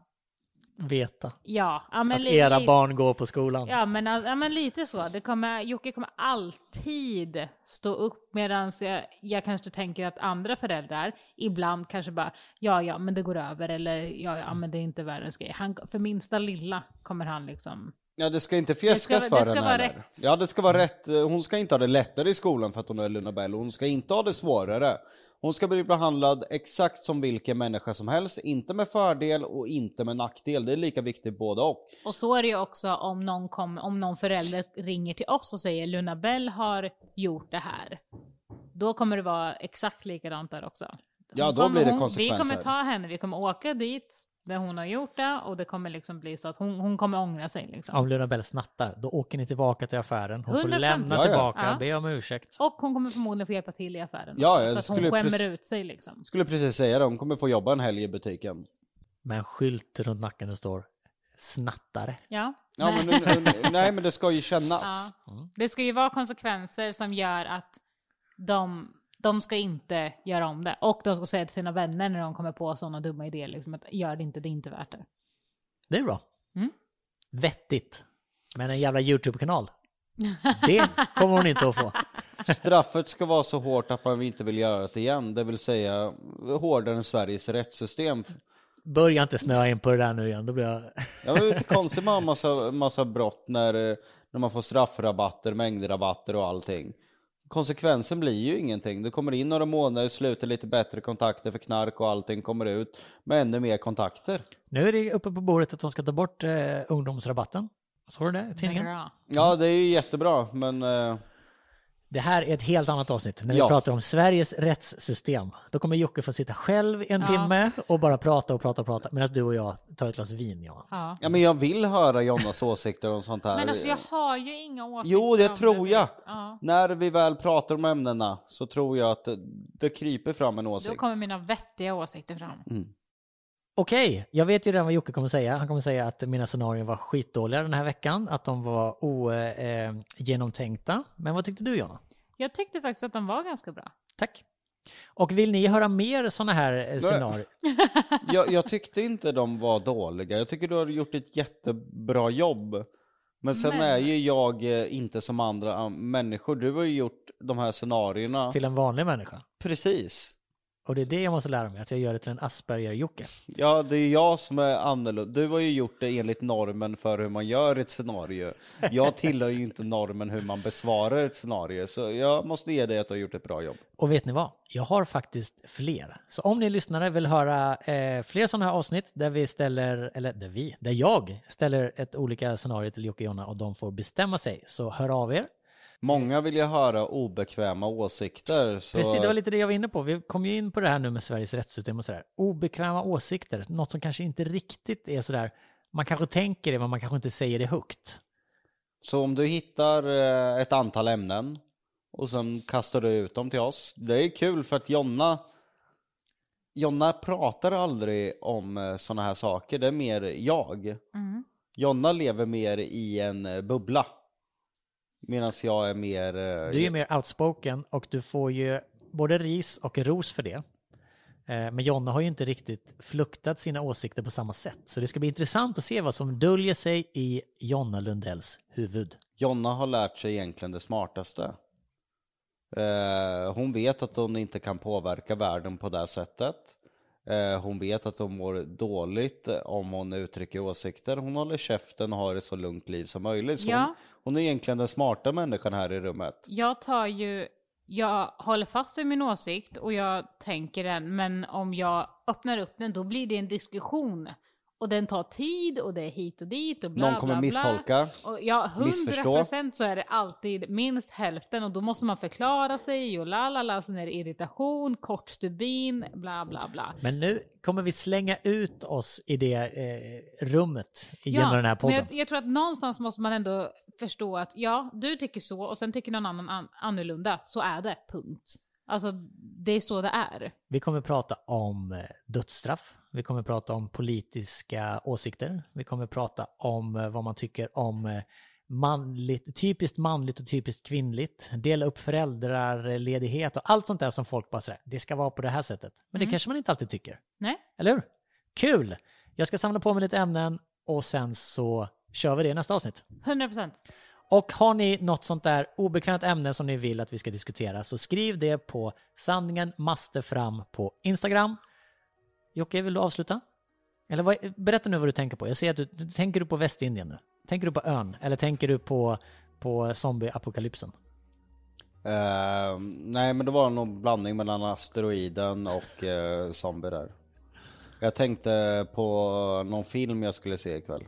Veta ja, ja men att li- era barn går på skolan. Ja men, ja men lite så. Det kommer, Jocke kommer alltid stå upp medan jag, jag kanske tänker att andra föräldrar ibland kanske bara ja ja men det går över eller ja ja men det är inte världens grej. Han, för minsta lilla kommer han liksom Ja det ska inte fjäskas Det ska- för det ska henne vara heller. rätt. Ja det ska vara rätt. Hon ska inte ha det lättare i skolan för att hon är Luna Bell. Hon ska inte ha det svårare. Hon ska bli behandlad exakt som vilken människa som helst. Inte med fördel och inte med nackdel. Det är lika viktigt både och. Och så är det ju också om någon, kom, om någon förälder ringer till oss och säger Luna Bell har gjort det här. Då kommer det vara exakt likadant där också. Ja, Hon då kommer- blir det hon, Vi konsekvenser. kommer ta henne, vi kommer åka dit där hon har gjort det och det kommer liksom bli så att hon, hon kommer ångra sig. Liksom. Om Luna Bell snattar, då åker ni tillbaka till affären. Hon får 100%. lämna Ja, ja. tillbaka, Ja. be om ursäkt. Och hon kommer förmodligen få hjälpa till i affären Ja, också, så att hon skämmer ut sig liksom. Skulle precis säga det. Hon kommer få jobba en helg i butiken. Med en skylt runt nacken det står snattare. Ja. Ja, men, nu- nu- nej men det ska ju kännas. Ja. Det ska ju vara konsekvenser som gör att de, de ska inte göra om det. Och de ska säga till sina vänner när de kommer på sådana dumma idéer, liksom, att gör det inte, det är inte värt det. Det är bra. Mm. Vettigt. Men en jävla YouTube-kanal. Det kommer hon inte att få. Straffet ska vara så hårt att man inte vill göra det igen. Det vill säga hårdare än Sveriges rättssystem. Börja inte snöa in på det där nu igen, då blir jag... Ja, men det är lite konstigt med massa, massa brott när, eh, när man får straffrabatter, mängdrabatter och allting. Konsekvensen blir ju ingenting. Du kommer in några månader, slutar lite bättre kontakter för knark och allting kommer ut med ännu mer kontakter. Nu är det uppe på bordet att de ska ta bort eh, ungdomsrabatten. Såg du det i tidningen? Bra. Ja, det är ju jättebra, men eh, Det här är ett helt annat avsnitt när vi Ja. pratar om Sveriges rättssystem. Då kommer Jocke få sitta själv en Ja. timme och bara prata och prata och prata medan du och jag tar ett glas vin. Ja. Ja. ja, men jag vill höra Jonas åsikter om sånt här. Men alltså jag har ju inga åsikter Jo, det tror jag. Ja. När vi väl pratar om ämnena så tror jag att det, det kryper fram en Då åsikt. kommer mina vettiga åsikter fram. Okej, jag vet ju redan vad Jocke kommer säga. Han kommer säga att mina scenarion var skitdåliga den här veckan, att de var ogenomtänkta. Men vad tyckte du Jonna? Jag tyckte faktiskt att de var ganska bra. Tack. Och vill ni höra mer sådana här eh, scenarier? jag, jag tyckte inte de var dåliga. Jag tycker du har gjort ett jättebra jobb. Men sen Men- är ju jag eh, inte som andra eh, människor. Du har ju gjort de här scenarierna. Till en vanlig människa. Precis. Och det är det jag måste lära mig, att jag gör det till en Asperger-Jocke. Ja, det är jag som är annorlunda. Du har ju gjort det enligt normen för hur man gör ett scenario. Jag tillhör ju inte normen hur man besvarar ett scenario. Så jag måste ge dig att du har gjort ett bra jobb. Och vet ni vad? Jag har faktiskt fler. Så om ni lyssnare vill höra eh, fler sådana här avsnitt där vi ställer, eller där vi, där jag ställer ett olika scenario till Jocke och Jonna och de får bestämma sig, så hör av er. Många vill ju höra obekväma åsikter. Så... Precis, det var lite det jag var inne på. Vi kom ju in på det här nu med Sveriges rättssystem och sådär. Obekväma åsikter, något som kanske inte riktigt är sådär Man kanske tänker det, men man kanske inte säger det högt. Så om du hittar eh, ett antal ämnen och sen kastar du ut dem till oss. Det är kul för att Jonna Jonna pratar aldrig om sådana här saker, det är mer jag. Mm. Jonna lever mer i en eh, bubbla. Medan jag är mer... eh, Du är mer outspoken och du får ju både ris och ros för det. Eh, Men Jonna har ju inte riktigt fluktat sina åsikter på samma sätt. Så det ska bli intressant att se vad som döljer sig i Jonna Lundells huvud. Jonna har lärt sig egentligen det smartaste. Eh, hon vet att hon inte kan påverka världen på det sättet. Eh, hon vet att hon mår dåligt om hon uttrycker åsikter. Hon håller käften och har ett så lugnt liv som möjligt. Så Ja. hon, hon är egentligen den smarta människan här i rummet. Jag tar ju, jag håller fast vid min åsikt och jag tänker den, men om jag öppnar upp den då blir det en diskussion. Och den tar tid och det är hit och dit och bla Någon kommer bla, bla. misstolka. Och ja, 100% missförstå. så är det alltid minst hälften och då måste man förklara sig och la la la, sen är det irritation, kort stubin, bla bla bla. Men nu kommer vi slänga ut oss i det eh, rummet genom den här men podden. jag, jag tror att någonstans måste man ändå förstå att ja, du tycker så och sen tycker någon annan an- annorlunda. Så är det, punkt. Alltså, det är så det är. Vi kommer prata om eh, dödsstraff. Vi kommer prata om politiska åsikter. Vi kommer prata om eh, vad man tycker om eh, manligt, typiskt manligt och typiskt kvinnligt. Dela upp föräldraledighet och allt sånt där som folk bara säger, det ska vara på det här sättet. Men det kanske man inte alltid tycker. Nej? Eller hur? Kul! Jag ska samla på mig lite ämnen och sen så kör vi det i nästa avsnitt. 100%. Och har ni något sånt där obekvämt ämne som ni vill att vi ska diskutera så skriv det på sanningen måste fram på Instagram. Jocke, vill du avsluta? Eller vad, berätta nu vad du tänker på. Jag ser att du, tänker du på Västindien nu. Tänker du på ön? Eller tänker du på, på zombieapokalypsen? Eh, nej men det var någon blandning mellan asteroiden och uh, zombie där. Jag tänkte på någon film jag skulle se ikväll.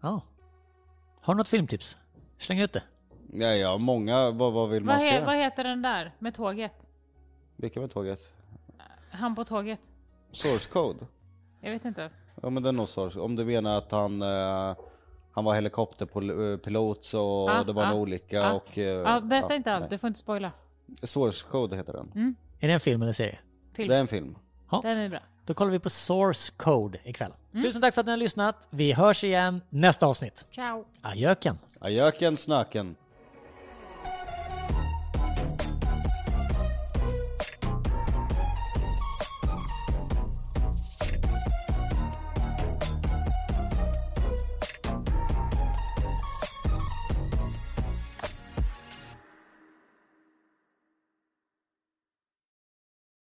Ja. Har du något filmtips? Släng ut det. Ja, ja, många, vad, vad vill man Vad, se? he, vad heter den där med tåget? Vilka med tåget? Han på tåget? Source code? Jag vet inte. Ja men det är nog source Om du menar att han, eh, han var helikopterpilot så Ja, det var en ja, olycka ja. och... eh, Ja, berätta ja, inte allt, nej. du får inte spoila. Source code heter den. Är det en film eller serie? Film. Det är en film. Den är bra. Då kollar vi på Source Code ikväll. Tusen tack för att ni har lyssnat. Vi hörs igen nästa avsnitt. Ciao! Ajöken! Ajöken snaken.